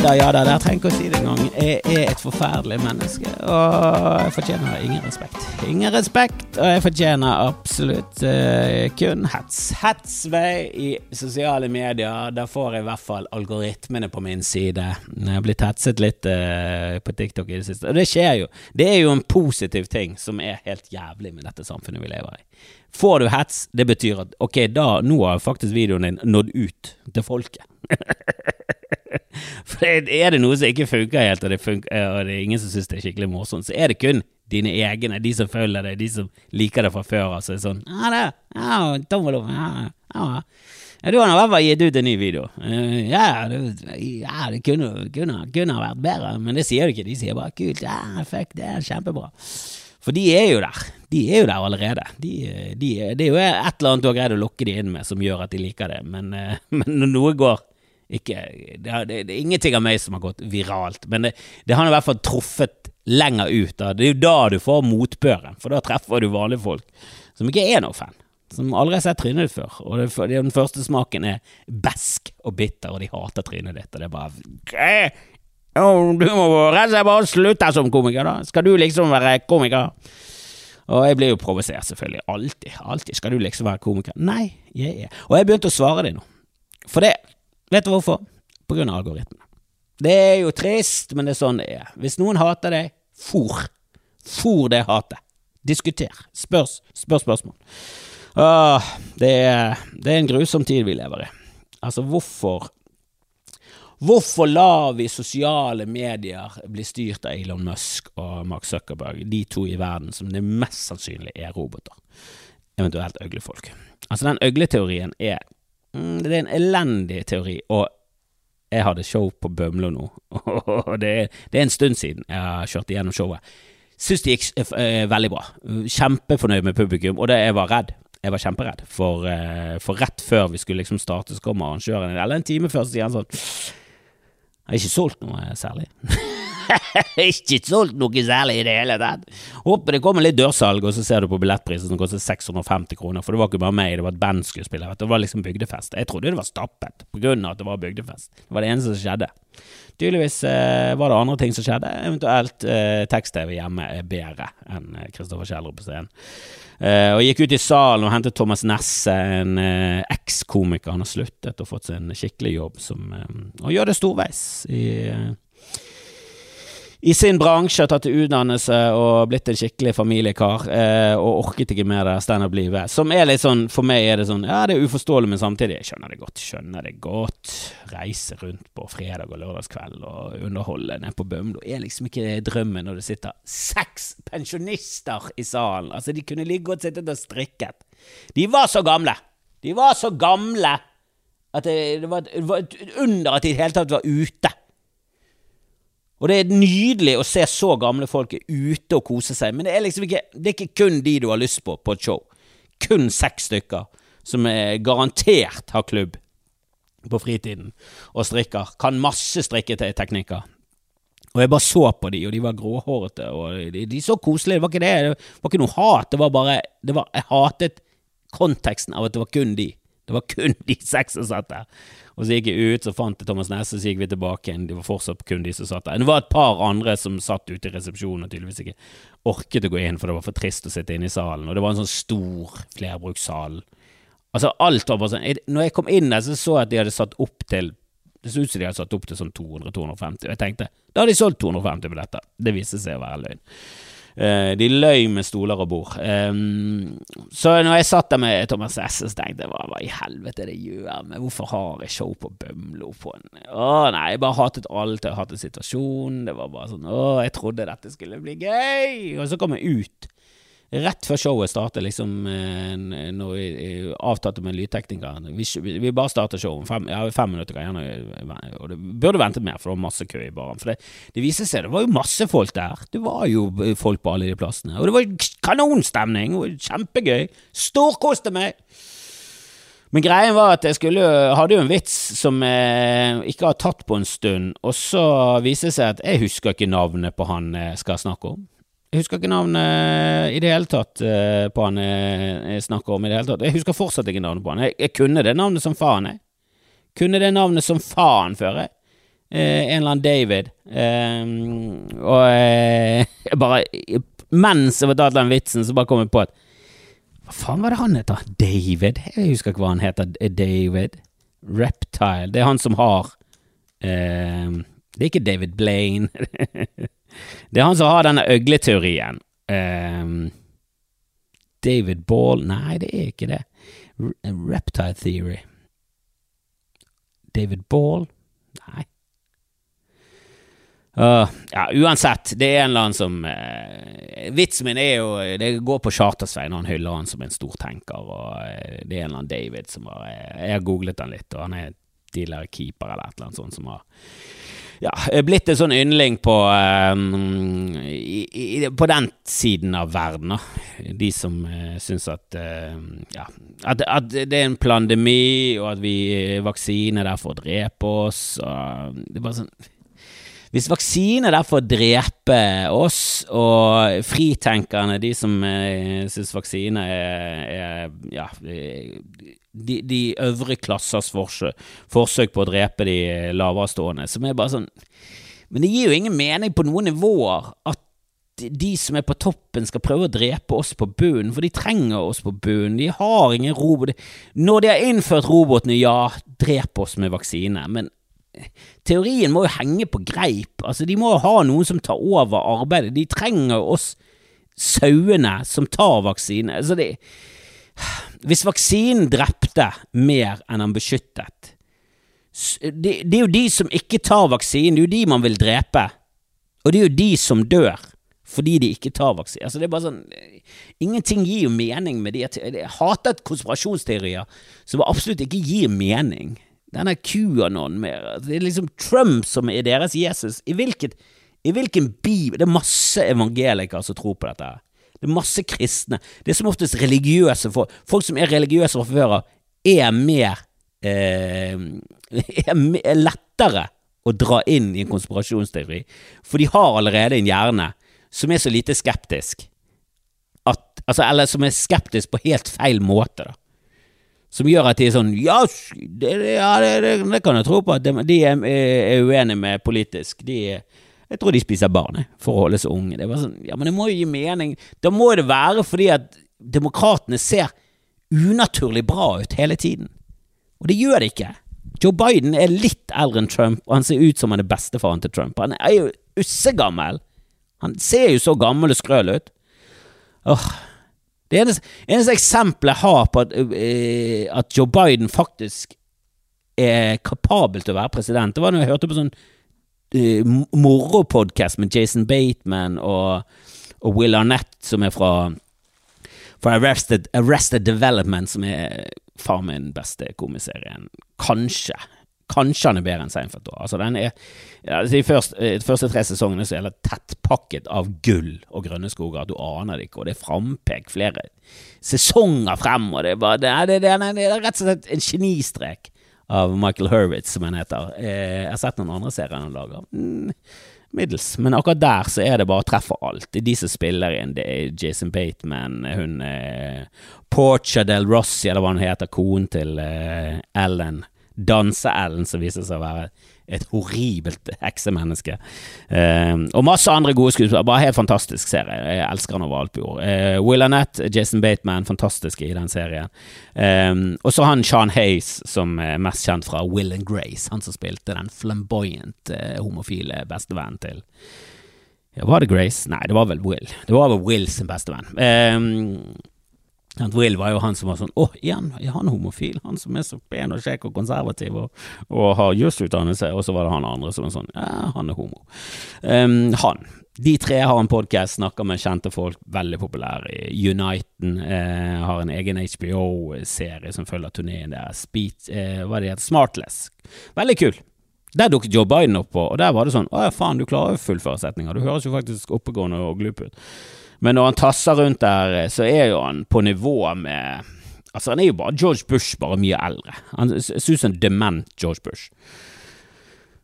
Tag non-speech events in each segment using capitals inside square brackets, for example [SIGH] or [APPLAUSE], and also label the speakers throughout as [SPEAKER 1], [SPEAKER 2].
[SPEAKER 1] da, ja da, der trenger ikke å si det engang. Jeg er et forferdelig menneske, og jeg fortjener ingen respekt. Ingen respekt, og jeg fortjener absolutt uh, kun hets. Hets meg i sosiale medier, da får jeg i hvert fall algoritmene på min side. Jeg har blitt hetset litt uh, på TikTok i det siste, og det skjer jo. Det er jo en positiv ting som er helt jævlig med dette samfunnet vi lever i. Får du hets, det betyr at ok, da, nå har faktisk videoen din nådd ut til folket. [LAUGHS] [LAUGHS] For er det noe som ikke funker helt, og det, funker, og det er ingen som syns det er skikkelig morsomt, så er det kun dine egne, de som følger deg, de som liker det fra før. Altså sånn ja, det, ja, tommel opp, ja, ja. Ja, du har i hvert fall gitt ut en ny video. Uh, ja, det, ja, det kunne, kunne, kunne, vært bedre, men det sier du ikke. De sier bare 'kult', ja, fuck, det er kjempebra'. For de er jo der. De er jo der allerede. De, de, det er jo et eller annet du har greid å lokke de inn med som gjør at de liker det, men, eh, [LAUGHS] men når noe går ikke, det, er, det, er ingenting av meg som har gått viralt, men det, det har i hvert fall truffet lenger ut. Da. Det er jo da du får motbøren, for da treffer du vanlige folk som ikke er noe fan. Som aldri har sett trynet ditt før. Og det, den første smaken er besk og bitter, og de hater trynet ditt. Og det er bare Oh, du må slett bare slutte som komiker, da. Skal du liksom være komiker? Og jeg blir jo provosert, selvfølgelig. Alltid. Alltid skal du liksom være komiker. Nei, jeg er Og jeg begynte å svare dem nå. For det Vet du hvorfor? På grunn av algoritmene. Det er jo trist, men det er sånn det er. Hvis noen hater deg, for. For det hatet. Diskuter. Spør, Spør spørsmål. Åh, det er, det er en grusom tid vi lever i. Altså, hvorfor Hvorfor lar vi sosiale medier bli styrt av Elon Musk og Mark Zuckerberg, de to i verden som det mest sannsynlig er roboter, eventuelt øglefolk? Altså, den øgleteorien er mm, Det er en elendig teori, og jeg hadde show på Bømlo nå, [LAUGHS] og det er, det er en stund siden jeg har kjørt igjennom showet. Syns det gikk eh, veldig bra. Kjempefornøyd med publikum, og det jeg var redd. Jeg var kjemperedd, for, eh, for rett før vi skulle liksom starte, så kom arrangøren, eller en time før, så sier han sånn har ikke solgt noe særlig. [LAUGHS] ikke solgt noe særlig i det hele tatt. Håper det kommer litt dørsalg, og så ser du på billettprisen som koster 650 kroner. For det var ikke bare meg, det var et band skulle spille. Det var liksom bygdefest. Jeg trodde det var stappet på grunn av at det var bygdefest. Det var det eneste som skjedde. Tydeligvis eh, var det andre ting som skjedde. Eventuelt eh, tekst-TV hjemme er bedre enn Kristoffer Kjellrup på scenen. Uh, og gikk ut i salen og hentet Thomas Nesse, en uh, ekskomiker. Han har sluttet og fått seg en skikkelig jobb som, um, og gjør det storveis i, uh, i sin bransje. Har tatt utdannelse og blitt en skikkelig familiekar. og orket ikke mer standup-livet. Som er litt sånn, for meg er det sånn, ja det er uforståelig, men samtidig jeg skjønner det godt. Skjønner det godt. Reise rundt på fredag og lørdagskveld og underholde nede på Bømlo er liksom ikke drømmen når det sitter seks pensjonister i salen. Altså, de kunne like godt sittet og strikket. De var så gamle! De var så gamle at det, det, var, det var under at de i det hele tatt var ute. Og det er nydelig å se så gamle folk ute og kose seg, men det er liksom ikke, det er ikke kun de du har lyst på på et show. Kun seks stykker som er garantert har klubb på fritiden og strikker. Kan masse strikketeknikker. Og jeg bare så på de, og de var gråhårete, og de, de så koselige Det var ikke det, det var ikke noe hat, det var bare det var, Jeg hatet konteksten av at det var kun de. Det var kun de seks som satt der. Og så gikk jeg ut, så fant jeg Thomas Nesse, så gikk vi tilbake igjen. Det var fortsatt kun de som satt der. Det var et par andre som satt ute i resepsjonen og tydeligvis ikke orket å gå inn, for det var for trist å sitte inne i salen. Og det var en sånn stor flerbrukssal Altså, alt var bare sånn Når jeg kom inn der, så så jeg at de hadde satt opp til Det så ut som de hadde satt opp til sånn 200-250, og jeg tenkte da har de solgt 250 billetter. Det viste seg å være løgn. Uh, de løy med stoler og bord. Så når jeg satt der med Thomas S, så tenkte jeg hva i helvete det gjør med Hvorfor har jeg show på Bømlo på en Å nei, jeg bare hatet alt. Jeg hatet situasjonen. Det var bare sånn Å, jeg trodde dette skulle bli gøy. Og så kom jeg ut rett før showet startet, liksom, eh, når vi avtalte med lydteknikeren vi, vi, bare startet showet fem, ja, fem minutter, gjerne, og det burde ventet mer, for det var masse kø i baren. For det, det viser seg, det var jo masse folk der. Det var jo folk på alle de plassene. Og det var kanonstemning, og kjempegøy. Storkoste meg! Men greien var at jeg skulle, hadde jo en vits som jeg ikke har tatt på en stund, og så viser det seg at jeg husker ikke navnet på han jeg skal snakke om. Jeg husker ikke navnet i det hele tatt eh, på han jeg snakker om. i det hele tatt. Jeg husker fortsatt ikke navnet på han. Jeg, jeg kunne det navnet som faen, jeg. Kunne det navnet som faen før, jeg. Eh, en eller annen David. Eh, og eh, [LAUGHS] bare Mens jeg fortalte den vitsen, så bare kom jeg på at Hva faen var det han heter? David? Jeg husker ikke hva han heter. David. Reptile. Det er han som har eh, Det er ikke David Blaine. [LAUGHS] det er han som har denne øgleteorien. Um, David Ball Nei, det er ikke det. Reptile Theory. David Ball? Nei. Uh, ja, uansett, det er en eller annen som uh, Vitsen min er jo Det går på Chartersveien, han hyller han som en stor tenker, og uh, det er en eller annen David som har Jeg har googlet han litt, og han er dealer-keeper eller et eller annet sånt som har ja, blitt en sånn yndling på um, i, i, på den siden av verden, da. De som uh, syns at ja, at, at, det er en pandemi, og at vi vaksine derfor der for å drepe oss, og det er bare sånn hvis vaksine derfor der for å drepe oss, og fritenkerne, de som eh, syns vaksine er, er ja, de, de, øvre klassers forsøk, forsøk på å drepe de laverestående, som er bare sånn Men det gir jo ingen mening på noen nivåer at de som er på toppen skal prøve å drepe oss på bunnen, for de trenger oss på bunnen. De har ingen robot. Når de har innført robotene, ja, drep oss med vaksine, men teorien må jo henge på greip. Altså, de må jo ha noen som tar over arbeidet. De trenger oss sauene som tar vaksine. Altså, det, hvis vaksinen drepte mer enn han beskyttet det, det, er jo de som ikke tar vaksinen, det er jo de man vil drepe. Og det er jo de som dør fordi de ikke tar vaksine. Altså, det er bare sånn Ingenting gir jo mening med de Jeg hater konspirasjonsteorier som absolutt ikke gir mening denne QAnon mer. Det er liksom Trump som er deres Jesus. I, hvilket, i hvilken bibel Det er masse evangelikere som tror på dette. Det er masse kristne. Det er som oftest religiøse folk. Folk som er religiøse fra før av, er mer eh, [LAUGHS] er lettere å dra inn i en konspirasjonsteori, for de har allerede en hjerne som er så lite skeptisk at Altså, eller som er skeptisk på helt feil måte, da som gjør at de er sånn Ja, det, ja, det, det, det kan jeg tro på, at de, de er, er, uenige med politisk. De Jeg tror de spiser barn for å holde seg unge. Det var sånn, ja, Men det må jo gi mening. Da må det være fordi at demokratene ser unaturlig bra ut hele tiden. Og det gjør det ikke. Joe Biden er litt eldre enn Trump, og han ser ut som han er bestefaren til Trump. Han er jo ussegammel. Han ser jo så gammel og skrøl ut. Åh, det eneste, eneste eksempelet jeg har på at, uh, at, Joe Biden faktisk er kapabel til å være president, det var når jeg hørte på sånn uh, moropodkast med Jason Bateman og, og, Will Arnett, som er fra, fra Arrested, Arrested Development, som er faen meg den beste komiserien. Kanskje. Kanskje han er bedre enn Seinfeld. Altså, den er, ja, de første, eh, de første, tre sesongene så er det tettpakket av gull og grønne skoger. Du aner det ikke, og det er frampek flere sesonger frem. Og det, er bare, det, er, det, er, det er rett og slett en genistrek av Michael Hurwitz, som han heter. Eh, jeg har sett noen andre serier han lager. Mm, middels. Men akkurat der så er det bare å treffe alt. De som spiller inn. Det er Jason Bateman, hun eh, Portia del Rossi, eller hva hun heter, konen til eh, Ellen Danse-Ellen, som viser seg å være et horribelt heksemenneske. Uh, og masse andre gode skuespillere. Bare helt fantastisk serie. Jeg elsker han over alt på jord. Uh, Will Annette, Jason Bateman, fantastiske i den serien. Um, og så han Sean Hayes, som er mest kjent fra Will and Grace. Han som spilte den flamboyant uh, homofile bestevennen til ja, Var det Grace? Nei, det var vel Will. Det var vel Will sin bestevenn. Um, Will var jo han som var sånn Å, igjen, er han homofil? Han som er så pen og kjekk og konservativ og, og har jusutdannelse. Og så var det han andre som var sånn Ja, han er homo. Um, han. De tre har en podkast, snakker med kjente folk, veldig populær. Uniten eh, har en egen HBO-serie som følger turneen deres. Speed, eh, hva det heter Smartless. Veldig kul. Der dukket Joe Biden opp på, og der var det sånn Å ja, faen, du klarer jo fullføre setninger. Du høres jo faktisk oppegående og glup ut. Men når han tasser rundt der, så er jo han på nivå med Altså, han er jo bare George Bush, bare mye eldre. Han ser ut som en dement George Bush.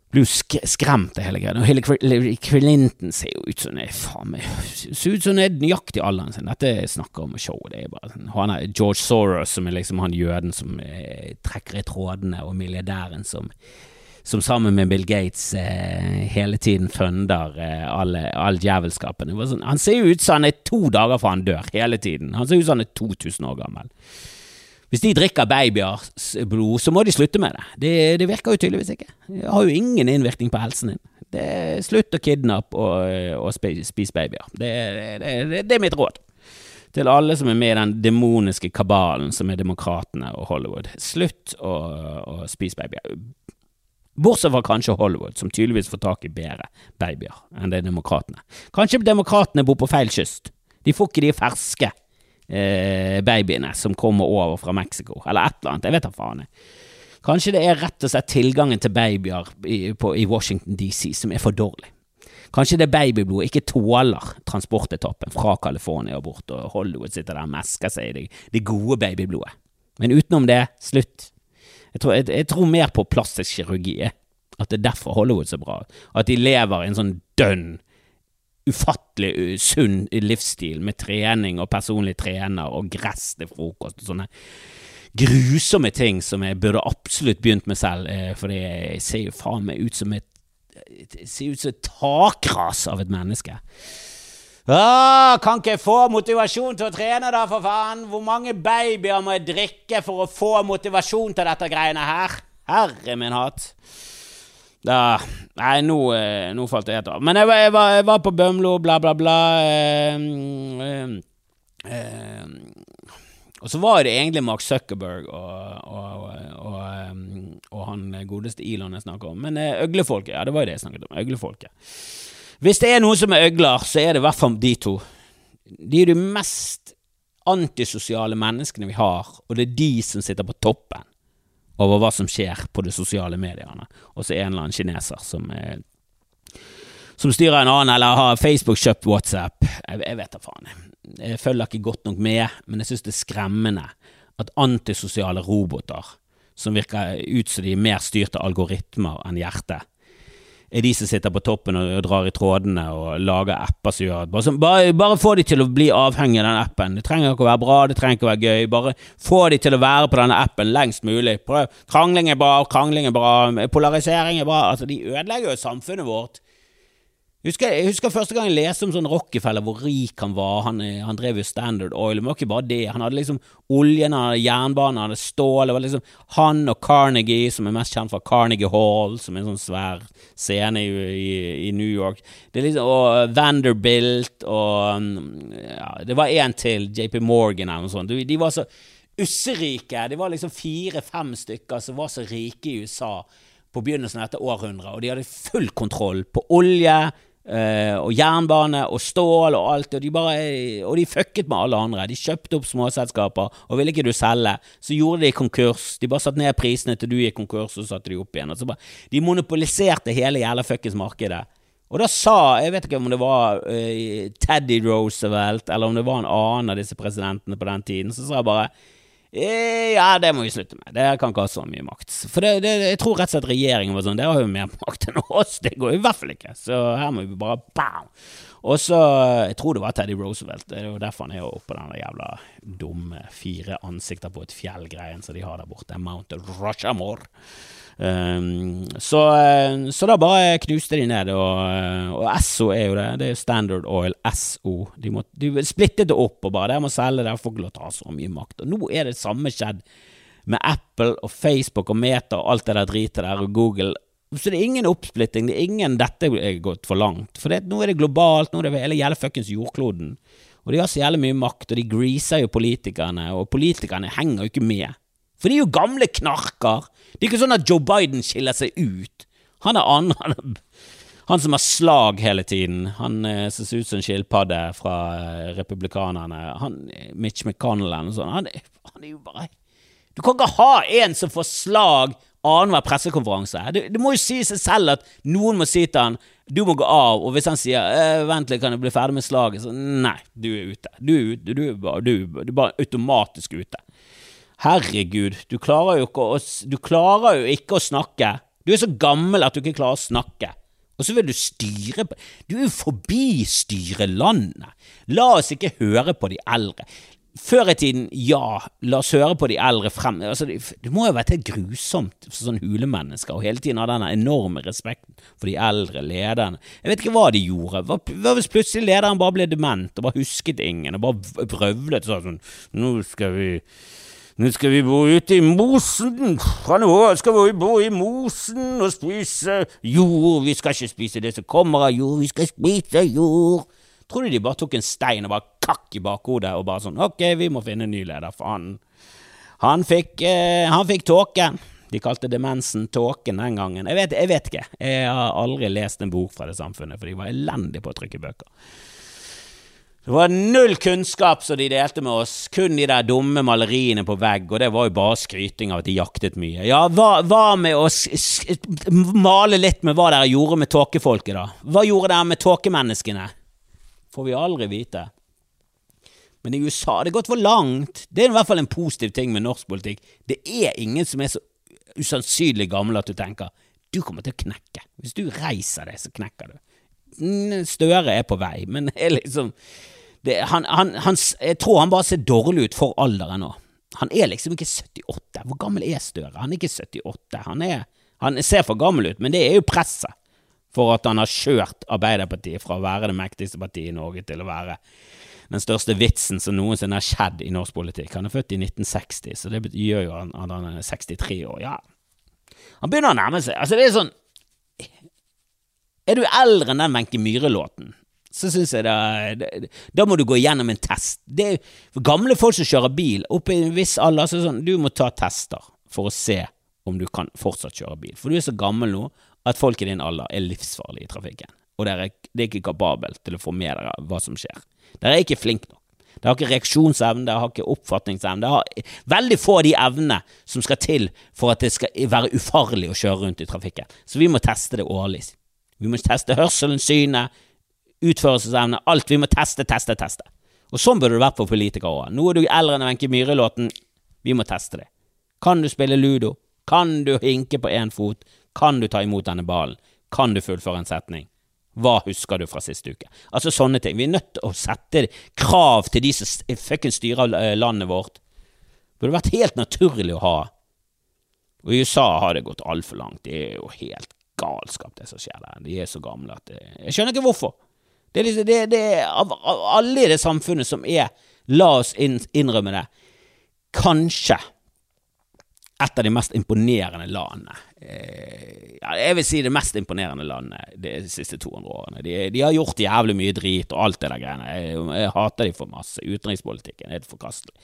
[SPEAKER 1] Blir jo sk skremt av hele greia. Og Hillary Clinton ser jo ut som det faen meg Ser ut som hun er nøyaktig alderen sin. Dette snakker om show. Det er bare sånn Han er George Soros, som er liksom han jøden som eh, trekker i trådene, og milliardæren som som sammen med Bill Gates eh, hele tiden funder eh, alle, all djevelskapen. Sånn, han ser jo ut som han er to dager fra han dør, hele tiden. Han ser ut som han er 2000 år gammel. Hvis de drikker babyers blod, så må de slutte med det. Det, det virker jo tydeligvis ikke. Det har jo ingen innvirkning på helsen din. Det er slutt å kidnappe og, og spise babyer. Det, det, det, er mitt råd. Til alle som er med i den demoniske kabalen som er demokratene og Hollywood. Slutt å, å spise babyer. Bortsett fra kanskje Hollywood, som tydeligvis får tak i bedre babyer enn det demokratene. Kanskje demokratene bor på feil kyst. De får ikke de ferske eh, babyene som kommer over fra Mexico, eller et eller annet. Jeg vet da faen. Kanskje det er rett og slett tilgangen til babyer i, på, i Washington DC som er for dårlig. Kanskje det babyblodet ikke tåler transportetappen fra California og bort, og Hollywood sitter der og mesker seg i det, det gode babyblodet. Men utenom det, slutt. Jeg tror, jeg, jeg tror mer på plastisk kirurgi. At det er derfor Hollywood er så bra. At de lever i en sånn dønn ufattelig sunn livsstil med trening og personlig trener og gress til frokost og sånne grusomme ting som jeg burde absolutt begynt med selv, eh, for jeg ser jo faen meg ut som et ut som et takras av et menneske. Åh, kan ikke jeg få motivasjon til å trene, da, for faen? Hvor mange babyer må jeg drikke for å få motivasjon til dette greiene her? Herre min hatt. Da, nei, nå, eh, nå, falt det helt av. Men jeg, jeg, var, jeg, var, på Bømlo, bla, bla, bla. Eh, eh, eh, og så var det egentlig Mark Zuckerberg og, og, og, og han godeste Elon jeg snakker om. Men eh, øglefolket, ja, det var jo det jeg snakket om. Øglefolket. Hvis det er noen som er øgler, så er det i hvert fall de to. De er de mest antisosiale menneskene vi har, og det er de som sitter på toppen over hva som skjer på de sosiale mediene. Og så en eller annen kineser som, er, som styrer en annen, eller har Facebook kjøpt WhatsApp. Jeg, jeg vet da faen. Jeg følger ikke godt nok med, men jeg synes det er skremmende at antisosiale roboter, som virker ut som de er mer styrt av algoritmer enn hjerte, er de som sitter på toppen og, drar i trådene og lager apper som gjør at bare, bare, bare, få de til å bli avhengig av den appen. Det trenger ikke å være bra, det trenger ikke å være gøy. Bare få de til å være på denne appen lengst mulig. Prøv. Krangling er bra, krangling er bra, polarisering er bra. Altså, de ødelegger jo samfunnet vårt Husker, jeg husker første gang jeg leste om sånn Rockefeller, hvor rik han var. Han, eh, han drev jo Standard Oil, men det var ikke bare det. Han hadde liksom oljen, han hadde jernbanen, han hadde stål. Det var liksom han og Carnegie, som er mest kjent fra Carnegie Hall, som er en sånn svær scene i, i, i New York. Det er liksom, og Vanderbilt og mm, ja, Det var én til, JP Morgan eller noe sånt. De, de var så usserike. Det var liksom fire-fem stykker som var så rike i USA på begynnelsen av dette århundret, og de hadde full kontroll på olje, og jernbane og stål og alt, og de bare Og de fucket med alle andre. De kjøpte opp småselskaper, og ville ikke du selge, så gjorde de konkurs. De bare satte ned prisene til du gikk konkurs, og så satte de opp igjen. Bare, de monopoliserte hele jævla fuckings markedet. Og da sa, jeg vet ikke om det var uh, Teddy Roosevelt, eller om det var en annen av disse presidentene på den tiden, så sa jeg bare Eh, ja, det må vi slutte med. Det kan ikke ha så mye makt. For det, det, jeg tror rett og slett regjeringen var sånn Dere har jo mer makt enn oss. Det går i hvert fall ikke. Så her må vi bare bam! Og så Jeg tror det var Teddy Roosevelt. Det er jo derfor han er oppå den jævla dumme fire ansikter på et fjell-greien som de har der borte. Mount Rushmore. Um, så, eh, så, da bare knuste de ned, og, eh, og Esso er jo det. Det er jo Standard Oil, SO. De, må, de splittet det opp og bare 'Dere må selge, dere får ikke lov til å ha så mye makt'. Og nå er det samme skjedd med Apple og Facebook og Meta og alt det der dritet der, og Google. Så det er ingen oppsplitting. Det er ingen 'dette er gått for langt'. For det, nå er det globalt, nå er det hele jævla fuckings jordkloden. Og de har så jævlig mye makt, og de greaser jo politikerne, og politikerne henger jo ikke med. For de er jo gamle knarker. Det er ikke sånn at Joe Biden skiller seg ut. Han er annen. Han som har slag hele tiden. Han eh, som ser ut som en skilpadde fra eh, republikanerne. Han, eh, Mitch McConnell eller noe sånt. Han, han, er jo bare Du kan ikke ha en som får slag annenhver pressekonferanse. Det, det, må jo si seg selv at noen må si til han du må gå av, og hvis han sier eh, 'vent litt, kan jeg bli ferdig med slaget', så nei, du er ute. Du du du, du er bare automatisk ute. Herregud, du klarer, jo ikke å, du klarer jo ikke å snakke. Du er så gammel at du ikke klarer å snakke. Og så vil du styre Du er jo forbi styre landet. La oss ikke høre på de eldre. før i tiden, ja, la oss høre på de eldre frem altså, det, det, må jo være helt grusomt for sånne hulemennesker å hele tiden ha denne enorme respekten for de eldre lederne. Jeg vet ikke hva de gjorde. Hva, hva hvis plutselig lederen bare ble dement og bare husket ingen og bare vrøvlet sånn Nå skal vi nå skal vi bo ute i mosen. Fra nå av skal vi bo i mosen og spise jord. Vi skal ikke spise det som kommer av jord, vi skal spise jord. Tror du de bare tok en stein og bare kakk i bakhodet og bare sånn Ok, vi må finne en ny leder, for han fikk, eh, fikk tåken. De kalte demensen tåken den gangen. Jeg vet, jeg vet ikke. Jeg har aldri lest en bok fra det samfunnet, for de var elendige på å trykke bøker. Det var null kunnskap som de delte med oss, kun de der dumme maleriene på vegg, og det var jo bare skryting av at de jaktet mye. Ja, hva, hva med å male litt med hva dere gjorde med tåkefolket, da? Hva gjorde dere med tåkemenneskene? Får vi aldri vite. Men i USA det har gått for langt. Det er i hvert fall en positiv ting med norsk politikk. Det er ingen som er så usannsynlig gammel at du tenker du kommer til å knekke. Hvis du reiser deg, så knekker du. Støre er på vei, men er liksom det, han, han, han, jeg tror han bare ser dårlig ut for alderen nå. Han er liksom ikke 78. Hvor gammel er Støre? Han er ikke 78. Han, er, han ser for gammel ut, men det er jo presset for at han har kjørt Arbeiderpartiet fra å være det mektigste partiet i Norge til å være den største vitsen som noensinne har skjedd i norsk politikk. Han er født i 1960, så det gjør jo at han, han er 63 år. Ja, han begynner å nærme seg. Altså, det er sånn Er du eldre enn den Wenche Myhre-låten, så syns jeg da, da må du gå igjennom en test. Det er gamle folk som kjører bil, oppe i en viss alder, så det sånn du må ta tester for å se om du kan fortsatt kjøre bil. For du er så gammel nå at folk i din alder er livsfarlige i trafikken. Og dere er ikke kapabel til å få med dere hva som skjer. Dere er ikke flinke nok. Dere har ikke reaksjonsevne, dere har ikke oppfatningsevne. Dere har veldig få av de evnene som skal til for at det skal være ufarlig å kjøre rundt i trafikken. Så vi må teste det årlig. Vi må teste hørselen, synet, utførelsesevne, alt. Vi må teste, teste, teste. Og sånn burde det vært for politikere òg. Nå er du eldre enn Wenche Myhre-låten. Vi må teste det. Kan du spille ludo? Kan du hinke på én fot? Kan du ta imot denne ballen? Kan du fullføre en setning? Hva husker du fra siste uke? Altså sånne ting. Vi er nødt til å sette krav til de som fuckings styrer eh, landet vårt. Det burde vært helt naturlig å ha. Og i USA har det gått altfor langt. Det er jo helt galskap, det som skjer der. De er så gamle at det, Jeg skjønner ikke hvorfor. Det er, liksom, det, det er av, av, alle i det samfunnet som er, la oss innrømme det, kanskje et av de mest imponerende landene. Eh, jeg vil si det mest imponerende landet de siste 200 årene. De, de har gjort jævlig mye drit og alt det der greiene. Jeg, jeg hater de for masse. Utenrikspolitikken er helt forkastelig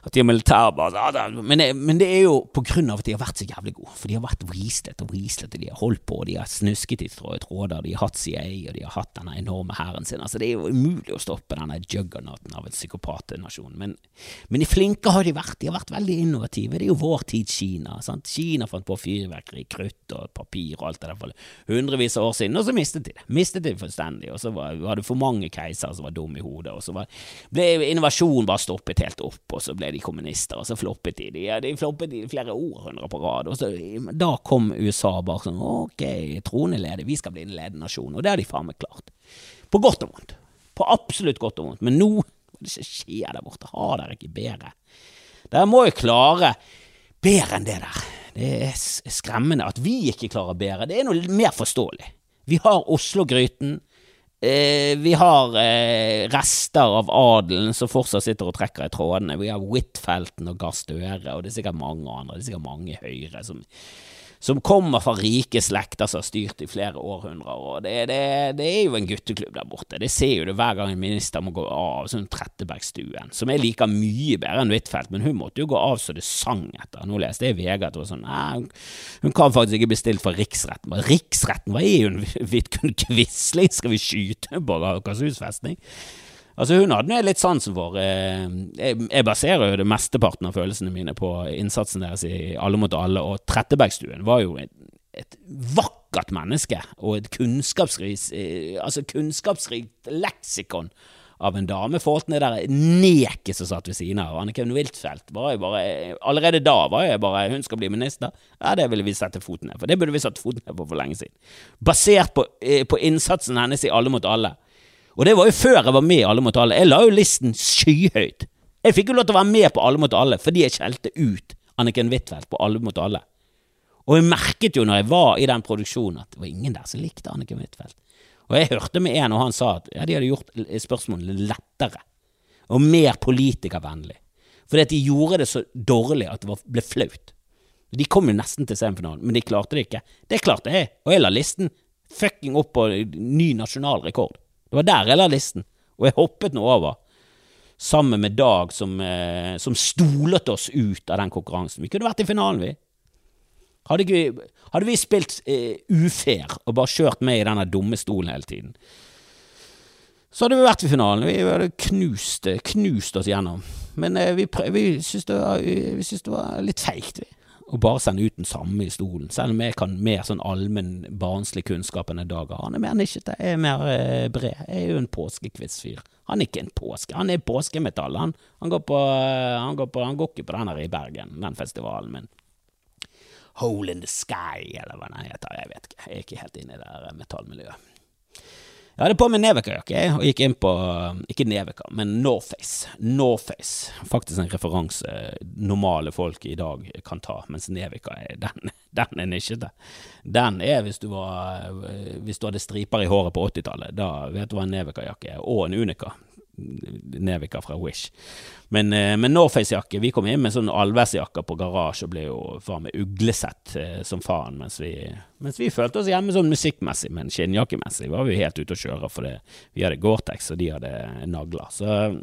[SPEAKER 1] at de har militærbase men, men, det er jo på grunn av at de har vært så jævlig gode. For de har vært vrislet og vrislet, og de har holdt på, de har snusket i tråder. De har hatt CIA, og de har hatt denne enorme hæren sin. Altså, det er jo umulig å stoppe denne juggernauten av en psykopatnasjon. Men, men de flinke har de vært. De har vært veldig innovative. Det er jo vår tids Kina. Sant? Kina fant på fyrverkeri, krutt og papir og alt det der for hundrevis av år siden, og så mistet de det. Mistet de fullstendig. Og så var, var det for mange keisere som var dumme i hodet, og så var, ble innovasjon bare stoppet helt opp, og så ble de kommunister, og så floppet de. De, de floppet i flere århundrer på rad. Så, da kom USA bare sånn ok, troende leder, vi skal bli en ledende nasjon. Og det har de faen meg klart. På godt og vondt. På absolutt godt og vondt. Men nå, det skjer der borte? Har dere ikke bedre? Dere må jo klare bedre enn det der. Det er skremmende at vi ikke klarer bedre. Det er noe mer forståelig. Vi har Oslo-gryten. Eh, vi har eh, rester av adelen som fortsatt sitter og trekker i trådene. Vi har Huitfelten og Gahr Støre, og det er sikkert mange andre. Det er sikkert mange i Høyre som som kommer fra rike slekter som har styrt i flere århundrer. og det, det, det, er jo en gutteklubb der borte. Det ser jo det hver gang en minister må gå av. Sånn Trettebergstuen, som jeg liker mye bedre enn Huitfeldt, men hun måtte jo gå av så det sang etter. Nå leste jeg i VG hun sånn nei, hun kan faktisk ikke bli stilt for riksretten. Men riksretten, hva er hun? [LAUGHS] Vidkun Quisling? Skal vi skyte på Akershus festning? Altså Hun hadde jeg litt sansen for. Eh, jeg baserer jo det mesteparten av følelsene mine på innsatsen deres i Alle mot alle, og Trettebergstuen var jo et, et vakkert menneske og et kunnskapsrikt eh, altså kunnskapsrikt leksikon av en dame. Forhold til der neket som satt ved siden av. Anniken Wiltfeldt var jo bare Allerede da var jeg bare Hun skal bli minister. Ja, det ville vi sette foten ned for. Det burde vi satt foten ned på for lenge siden. Basert på, eh, på innsatsen hennes i Alle mot alle. Og det var jo før jeg var med i Alle mot alle. Jeg la jo listen skyhøyt. Jeg fikk jo lov til å være med på Alle mot alle fordi jeg skjelte ut Anniken Huitfeldt på Alle mot alle. Og jeg merket jo når jeg var i den produksjonen, at det var ingen der som likte Anniken Huitfeldt. Og jeg hørte med en, og han sa at ja, de hadde gjort spørsmålene lettere og mer politikervennlig. Fordi at de gjorde det så dårlig at det ble flaut. De kom jo nesten til semifinalen, men de klarte det ikke. Det klarte jeg, og jeg la listen fucking opp på ny nasjonal rekord. Det var der jeg la listen, og jeg hoppet nå over. Sammen med Dag, som, eh, som stolet oss ut av den konkurransen. Vi kunne vært i finalen, vi. Hadde, ikke, hadde vi spilt eh, ufair og bare kjørt med i denne dumme stolen hele tiden, så hadde vi vært i finalen. Vi hadde knust, knust oss gjennom. Men eh, vi, vi syntes det, det, var litt feigt, vi og bare sende ut den samme i stolen, selv om jeg kan mer sånn allmenn barnslig kunnskap enn en Dag har. Han er mer nisjete, jeg er mer eh, bred. Jeg er jo en påskekvistfyr. Han er ikke en påske, han er påskemetall. Han, han, går, på, eh, han, går, på, han går ikke på den her i Bergen, den festivalen min. Hole in the Sky, eller hva den heter, jeg vet ikke. Jeg er ikke helt inne i det metallmiljøet. Jeg hadde på meg Neveka-jakke og gikk inn på Ikke Neveka, men Norface. Norface. Faktisk en referanse normale folk i dag kan ta, mens Neveka er [LAUGHS] den, den er nisjete. Den er hvis du, var, hvis du hadde striper i håret på 80-tallet. Da vet du hva en Neveka-jakke er, og en Unica. Nevika fra Wish. Men, eh, Norface-jakke Vi kom inn med sånn allværsjakker på garasje og ble jo faen meg uglesett eh, som faen, mens vi, mens vi følte oss hjemme sånn musikkmessig, men skinnjakkemessig var vi helt ute å kjøre, for vi hadde Gore-Tex, og de hadde nagler. Så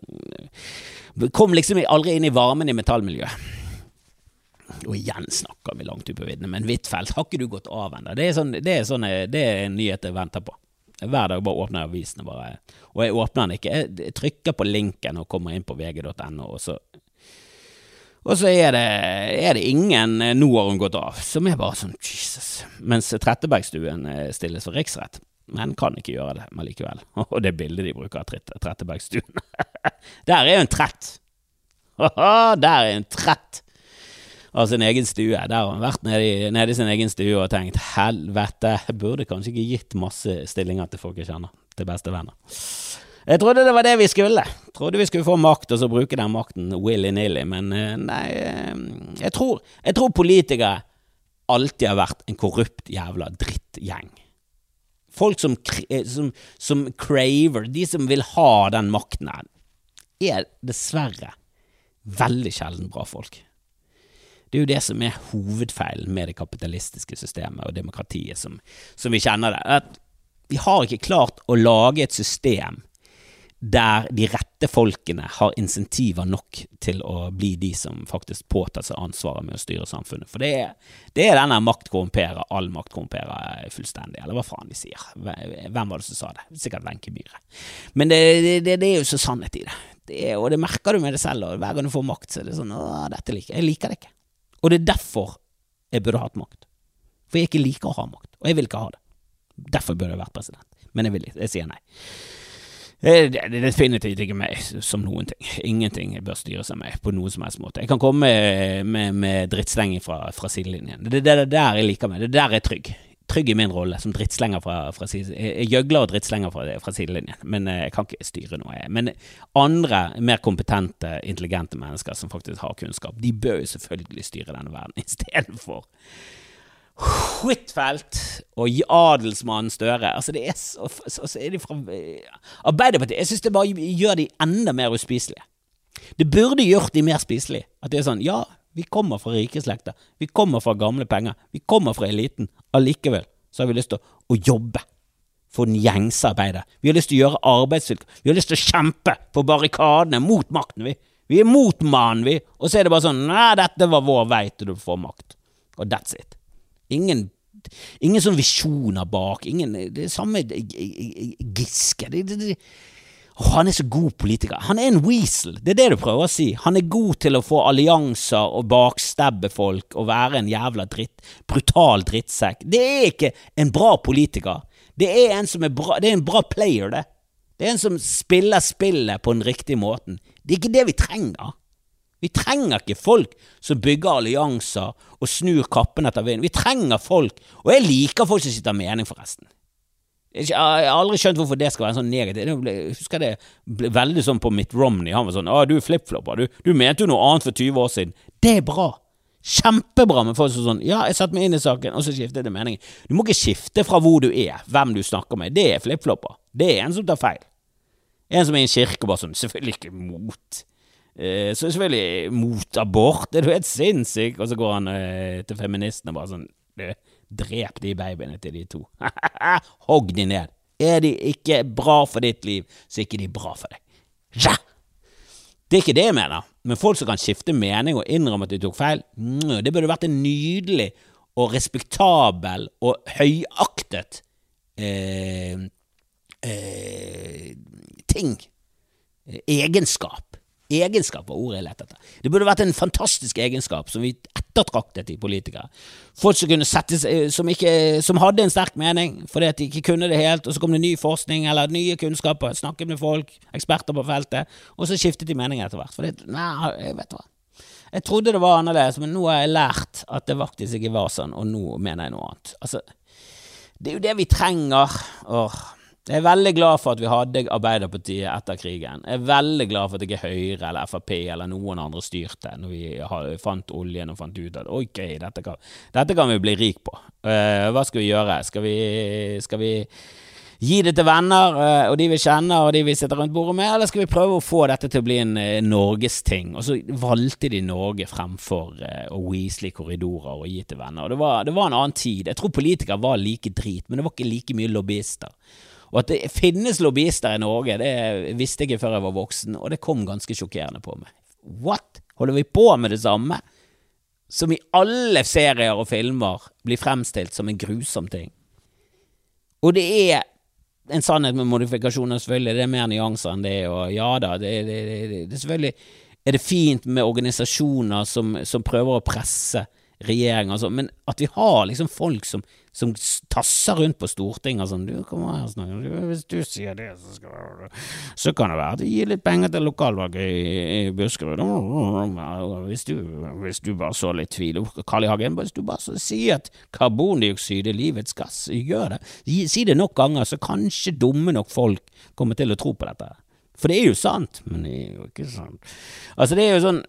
[SPEAKER 1] vi kom liksom aldri inn i varmen i metallmiljøet. Og igjen snakker vi langt ut på viddene, men Huitfeldt, har ikke du gått av ennå? Det sånn, det, sånn, det er en nyhet jeg venter på. Hver dag bare åpner jeg avisen, og jeg åpner den ikke. Jeg trykker på linken og kommer inn på vg.no, og så og så er det, er det ingen eh, Nå har hun gått av, som er bare sånn Jesus. Mens Trettebergstuen eh, stilles for riksrett, men kan ikke gjøre det men likevel. [LAUGHS] Og det bildet de bruker av Trettebergstuen [LAUGHS] Der er jo en trett! [LAUGHS] Der er en trett! Av sin egen stue. Der har han vært nede i, sin egen stue og tenkt helvete, jeg burde kanskje ikke gitt masse stillinger til folk jeg kjenner, til beste venner. Jeg trodde det var det vi skulle. Trodde vi skulle få makt og så bruke den makten willy-nilly, men eh, nei eh, jeg tror, jeg tror politikere alltid har vært en korrupt jævla drittgjeng. Folk som, eh, som, som craver, de som vil ha den makten er dessverre veldig sjelden bra folk. Det er jo det som er hovedfeilen med det kapitalistiske systemet og demokratiet som, som vi kjenner det. At vi har ikke klart å lage et system der de rette folkene har insentiver nok til å bli de som faktisk påtar seg ansvaret med å styre samfunnet. For det er, det er denne makt korrumperer, all makt korrumperer fullstendig, eller hva faen de sier. Hvem var det som sa det? Sikkert Wenche Myhre. Men det, det, det, er jo så sannhet i det. det er, og det merker du med det selv, og hver gang du får makt, så er det sånn Å, dette liker jeg. Jeg liker det ikke. Og det er derfor jeg burde hatt makt. For jeg ikke liker å ha makt, og jeg vil ikke ha det. Derfor burde jeg vært president. Men jeg vil. Jeg sier nei. Eh, det er definitivt ikke meg som noen ting. Ingenting bør styre seg meg på noen som helst måte. Jeg kan komme med, med, med drittstenging fra, fra sidelinjen. Det er det, der jeg liker meg. Det er der jeg er trygg trygg i min rolle som drittslenger fra, fra Jeg gjøgler og drittslenger fra, fra sidelinjen, men eh, jeg kan ikke styre noe. Men andre, mer kompetente, intelligente mennesker som faktisk har kunnskap, de bør jo selvfølgelig styre denne verden [LAUGHS] istedenfor Huitfeldt og adelsmannen Støre. Altså, det er så, så, så er de fra eh, Arbeiderpartiet Jeg synes det bare gjør de enda mer uspiselige. Det burde gjort de mer spiselige. At det er sånn, ja, vi kommer fra rike slekter. Vi kommer fra gamle penger. Vi kommer fra eliten. Allikevel så har vi lyst til å, å jobbe for den gjengse arbeider. Vi har lyst til å gjøre arbeidsvilkår. Vi har lyst til å kjempe på barrikadene mot makten, vi. Vi er mot mannen, vi. Og så er det bare sånn Nei, dette var vår vei til du får makt. Og that's it. Ingen Ingen sånn visjoner bak. Ingen Det er samme Giske. Det, det, det, Oh, han er så god politiker. Han er en weasel, det er det du prøver å si. Han er god til å få allianser og bakstabbe folk og være en jævla dritt, brutal drittsekk. Det er ikke en bra politiker. Det er en som er bra, det er en bra player, det. Det er en som spiller spillet på den riktige måten. Det er ikke det vi trenger. Vi trenger ikke folk som bygger allianser og snur kappen etter vinden. Vi trenger folk, og jeg liker folk som sitter av mening, forresten. Jeg har aldri skjønt hvorfor det skal være sånn negativt. Jeg husker det ble veldig sånn på Mitt Romney. Han var sånn 'Å, du er flipflopper. Du, du mente jo noe annet for 20 år siden.' Det er bra. Kjempebra med folk som sånn 'Ja, jeg satte meg inn i saken, og så skiftet det meningen'. Du må ikke skifte fra hvor du er, hvem du snakker med. Det er flipflopper. Det er en som tar feil. En som er i en kirke og bare sånn Selvfølgelig ikke mot. Eh, så selvfølgelig mot abort. Er du helt sinnssyk? Og så går han eh, til feministene bare sånn Drep de babyene til de to. [LAUGHS] Hogg de ned. Er de ikke bra for ditt liv, så er ikke de bra for deg. Ja! Det er ikke det jeg mener, men folk som kan skifte mening og innrømme at de tok feil, mm, det burde vært en nydelig og respektabel og høyaktet eh, eh, ting. Egenskap. Egenskap var ordet jeg lette etter. Det burde vært en fantastisk egenskap som vi ettertraktet i politikere. Folk som, kunne sette, som, ikke, som hadde en sterk mening fordi at de ikke kunne det helt, og så kom det ny forskning eller nye kunnskaper, snakket med folk, eksperter på feltet, og så skiftet de mening etter hvert. Fordi, nei, jeg vet hva. Jeg trodde det var annerledes, men nå har jeg lært at det faktisk ikke var sånn, og nå mener jeg noe annet. Altså, det er jo det vi trenger. Åh, jeg er veldig glad for at vi hadde Arbeiderpartiet etter krigen. Jeg er veldig glad for at ikke Høyre eller Frp eller noen andre styrte når vi fant oljen og fant ut at ok, dette kan, dette kan vi bli rik på. Uh, hva skal vi gjøre? Skal vi, skal vi gi det til venner uh, og de vi kjenner og de vi sitter rundt bordet med, eller skal vi prøve å få dette til å bli en uh, norgesting? Og så valgte de Norge fremfor å weasle korridorer og gi til venner. Og det var, det var en annen tid. Jeg tror politikere var like drit, men det var ikke like mye lobbyister. Og at det finnes lobbyister i Norge, det visste jeg ikke før jeg var voksen, og det kom ganske sjokkerende på meg. What? Holder vi på med det samme? Som i alle serier og filmer blir fremstilt som en grusom ting. Og det er en sannhet med modifikasjoner, selvfølgelig. Det er mer nyanser enn det, og ja da, det, det, det, det selvfølgelig er det fint med organisasjoner som, som prøver å presse regjering og sånn, men at vi har liksom folk som, som tasser rundt på Stortinget og sånn du, Hvis du sier det, så, skal, så kan det være at de gir litt penger til lokalvalget i, i Buskerud. Hvis du, hvis du bare så litt tvil Carl I. Hagen, hvis du bare så sier at karbondioksid er livets gass, gjør det. Si det nok ganger, så kanskje dumme nok folk kommer til å tro på dette. For det er jo sant, men det er jo ikke sant. Altså, det er jo sånn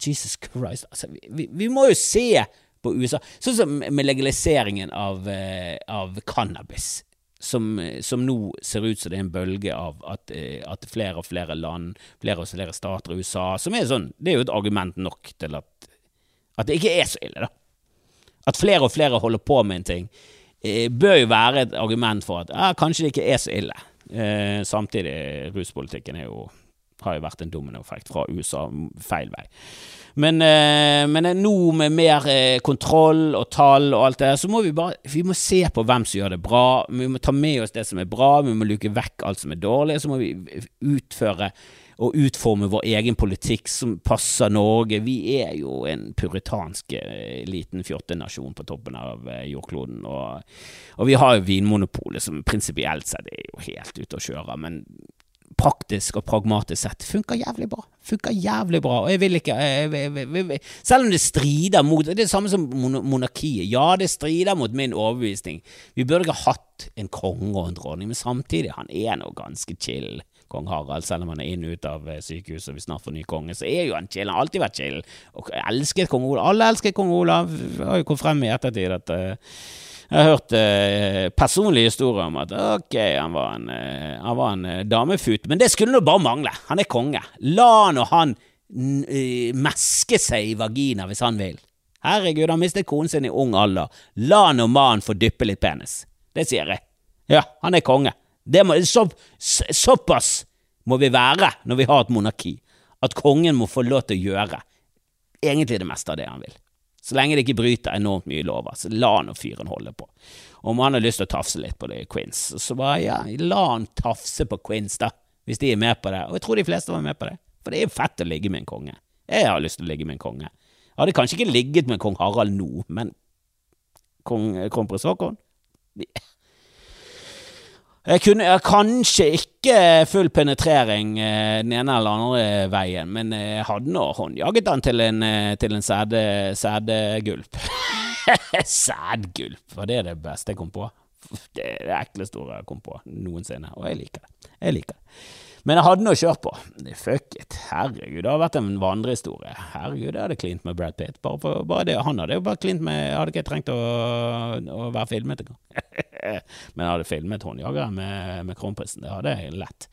[SPEAKER 1] Jesus Christ. Altså, vi, vi, må jo se på USA. Sånn som med legaliseringen av, uh, av cannabis. Som, som, nå ser ut som det er en bølge av at, uh, at, flere og flere land, flere og flere stater i USA Som er sånn Det er jo et argument nok til at, at det ikke er så ille, da. At flere og flere holder på med en ting, bør jo være et argument for at ah, kanskje det ikke er så ille. Samtidig, ruspolitikken er jo har jo vært en dominoeffekt fra USA feil vei. Men, eh, men nå med mer eh, kontroll og tall og alt det, så må vi bare vi må se på hvem som gjør det bra. Vi må ta med oss det som er bra, vi må luke vekk alt som er dårlig. Så må vi utføre og utforme vår egen politikk som passer Norge. Vi er jo en puritansk eh, liten fjortenasjon på toppen av jordkloden. Og, og vi har jo Vinmonopolet, som prinsipielt sett er jo helt ute å kjøre. Men praktisk og pragmatisk sett funker jævlig bra. Funker jævlig bra. Og jeg vil ikke jeg, jeg, jeg, Selv om det strider mot Det er det samme som monarkiet. Ja, det strider mot min overbevisning. Vi burde ikke hatt en konge og en dronning, men samtidig, han er nå ganske chill. Kong Harald, selv om han er inn og ut av eh, sykehuset og vi snart får ny konge, så er jo han chill. Han har alltid vært chill. Og elsket kong Olav. Alle elsket kong Olav. Det har jo kommet frem i ettertid at uh, jeg har hørt eh, personlige historier om at ok, han var en, eh, han var en eh, damefut, men det skulle nå bare mangle. Han er konge. La nå han eh, meske seg i vagina hvis han vil. Herregud, han mistet konen sin i ung alder. La nå mannen få dyppe litt penis. Det sier jeg. Ja, han er konge. Må, så, såpass må vi være når vi har et monarki, at kongen må få lov til å gjøre egentlig det meste av det han vil. Så lenge det ikke bryter enormt mye lover, så la nå fyren holde på. Om han har lyst til å tafse litt på det Quins, så bare ja, la han tafse på Quins, da, hvis de er med på det. Og jeg tror de fleste var med på det, for det er jo fett å ligge med en konge. Jeg har lyst til å ligge med en konge. Jeg hadde kanskje ikke ligget med kong Harald nå, men kong kronprins Haakon jeg kunne jeg, kanskje ikke full penetrering eh, den ene eller andre veien, men jeg hadde nå håndjaget han til en, eh, til en sædegulp. [LAUGHS] sædgulp, var det det beste jeg kom på? det er det ekleste ordet jeg kom på noensinne, og jeg liker det. Jeg liker det. Men jeg hadde noe å kjøre på. Fuck it. Herregud, det har vært en vandrehistorie. Herregud, jeg hadde klint med Brad Pitt. Bare, for, bare det. Han hadde jo bare klint med Jeg hadde ikke trengt å, å være filmet engang. [LAUGHS] Men jeg hadde filmet håndjageren med, med kronprinsen. Det hadde jeg lett.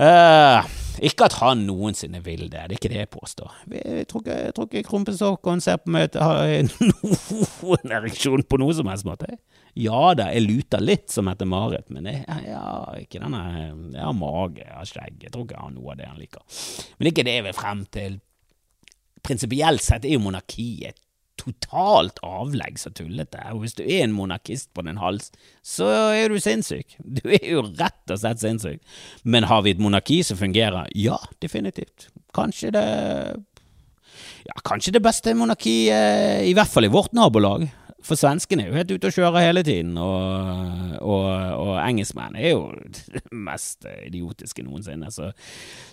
[SPEAKER 1] Uh, ikke at han noensinne vil det, det er ikke det jeg påstår. Jeg tror ikke, jeg tror ikke kronprins Haakon ser på meg har [LAUGHS] noen ereksjon på noe som helst måte. Ja da, jeg luter litt som etter Marit, men jeg, jeg, jeg, ikke denne, jeg har mage, jeg har skjegg, jeg tror ikke jeg har noe av det han liker. Men ikke det jeg vil frem til. Prinsipielt sett er jo monarkiet totalt avleggs og tullete. Og hvis du er en monarkist på din hals, så er du sinnssyk. Du er jo rett og slett sinnssyk. Men har vi et monarki som fungerer? Ja, definitivt. Kanskje det ja, kanskje det beste monarkiet, i hvert fall i vårt nabolag. For svenskene er jo helt ute og kjører hele tiden, og, og, og engelskmenn er jo det mest idiotiske noensinne. Så,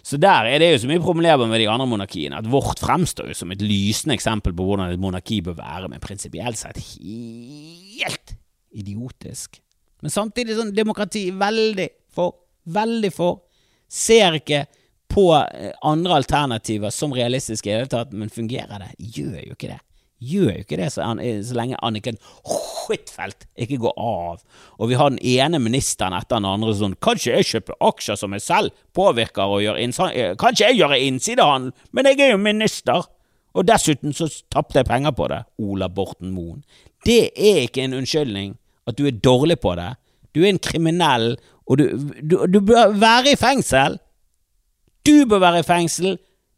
[SPEAKER 1] så, der er det jo så mye problemer med de andre monarkiene, at vårt fremstår jo som et lysende eksempel på hvordan et monarki bør være, men prinsipielt sett helt idiotisk. Men samtidig sånn demokrati veldig for, veldig for. Ser ikke på eh, andre alternativer som realistiske i det hele tatt, men fungerer det? Gjør jo ikke det gjør jo ikke det så, så lenge Anniken Huitfeldt ikke går av, og vi har den ene ministeren etter den andre sånn Kanskje jeg kjøper aksjer som jeg selv påvirker og gjør innsidehandel Kanskje jeg gjør innsidehandel, men jeg er jo minister! Og dessuten så tapte jeg penger på det. Ola Borten Moen. Det er ikke en unnskyldning at du er dårlig på det. Du er en kriminell, og du, du, du bør være i fengsel! Du bør være i fengsel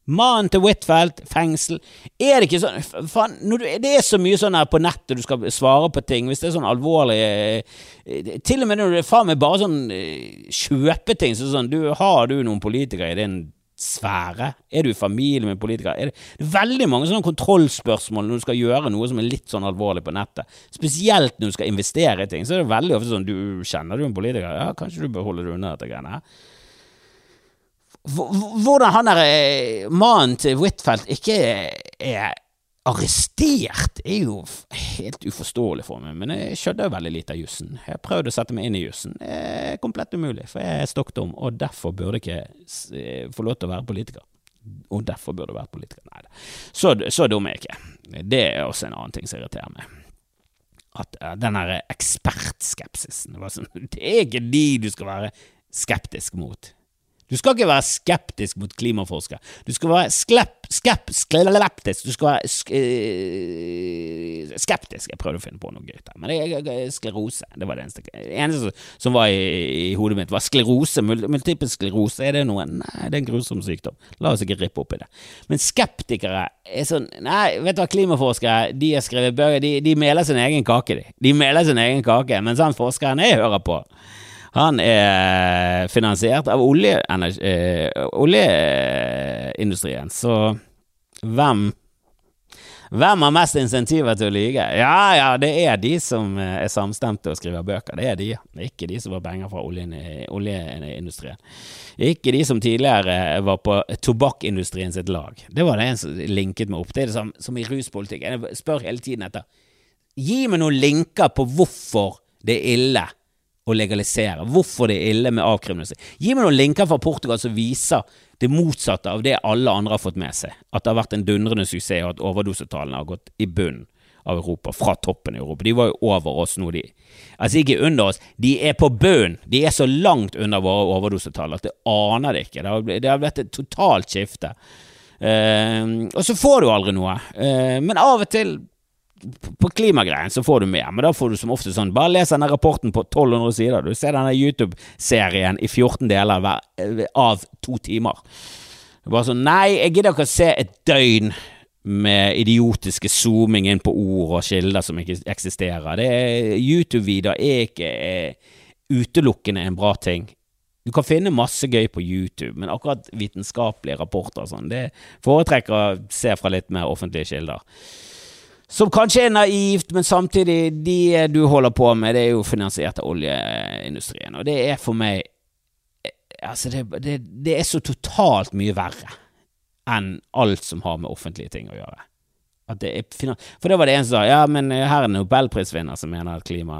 [SPEAKER 1] Mannen til Huitfeldt, fengsel. Er det ikke sånn Faen, det er så mye sånn her på nettet du skal svare på ting, hvis det er sånn alvorlig eh, Til og med når det faen meg bare sånn eh, kjøpeting, så sånn du, Har du noen politikere i din sfære? Er du i familie med politikere? Er det, er veldig mange sånne kontrollspørsmål når du skal gjøre noe som er litt sånn alvorlig på nettet. Spesielt når du skal investere i ting, så er det veldig ofte sånn du Kjenner du en politiker? Ja, kanskje du bør holde deg unna dette greiene her. Hvordan han der eh, mannen til Huitfeldt ikke er arrestert, er jo helt uforståelig for meg, men jeg skjønner jo veldig lite av jussen. Jeg prøvde å sette meg inn i jussen. Det er komplett umulig, for jeg er stokkdom, og derfor burde jeg ikke eh, få lov til å være politiker. Og derfor burde jeg være politiker. Nei da. Så, så dum er jeg ikke. Det er også en annen ting som irriterer meg at uh, den derre ekspertskepsisen sånn, [LAUGHS] Det er ikke de du skal være skeptisk mot. Du skal ikke være skeptisk mot klimaforskere. Du skal være sklepp, skep, skleptisk. Du skal være sk øh, skeptisk. Jeg prøvde å finne på noe gøy der, men det, er sklerose. Det var det eneste, eneste som var i, i, hodet mitt. Var sklerose. Multiple sklerose, er det noe? Nei, det er en grusom sykdom. La oss ikke rippe opp i det. Men skeptikere er sånn Nei, vet du hva, klimaforskere de har skrevet bøker, de, de meler sin egen kake, de. De meler sin egen kake, mens han forskeren jeg hører på han er finansiert av eh, oljeindustrien, så hvem hvem har mest insentiver til å lyge? Ja, ja, det er de som eh, er samstemte og skriver bøker. Det er de, ikke de som får penger fra oljeindustrien. Ikke de som tidligere var på tobakkindustrien sitt lag. Det var det en som linket meg opp. Det er det som, som i ruspolitikk. Jeg spør hele tiden etter Gi meg noen linker på hvorfor det er ille å legalisere. Hvorfor det er ille med avkriminalisering. Gi meg noen linker fra Portugal som viser det motsatte av det alle andre har fått med seg. At det har vært en dundrende suksess, og at overdosetallene har gått i bunnen av Europa, fra toppen i Europa. De var jo over oss nå, de. Altså ikke under oss, de er på bunnen. De er så langt under våre overdosetall at det aner det ikke. Det har, blitt et totalt skifte. Uh, og så får du aldri noe. Uh, men av og til på klimagreien så får du mer, men da får du som ofte sånn Bare les denne rapporten på 1200 sider. Du ser denne YouTube-serien i 14 deler hver, av to timer. Bare sånn Nei, jeg gidder ikke å se et døgn med idiotiske zooming inn på ord og kilder som ikke eksisterer. YouTube-videoer er ikke er utelukkende en bra ting. Du kan finne masse gøy på YouTube, men akkurat vitenskapelige rapporter og sånn, det foretrekker å se fra litt mer offentlige kilder. Som kanskje er naivt, men samtidig, det du holder på med, det er jo finansiert av oljeindustrien. Og det er for meg Altså, det, det, det er så totalt mye verre enn alt som har med offentlige ting å gjøre. At det er For det var det en som sa ja, men her er en nobelprisvinner som mener at klima,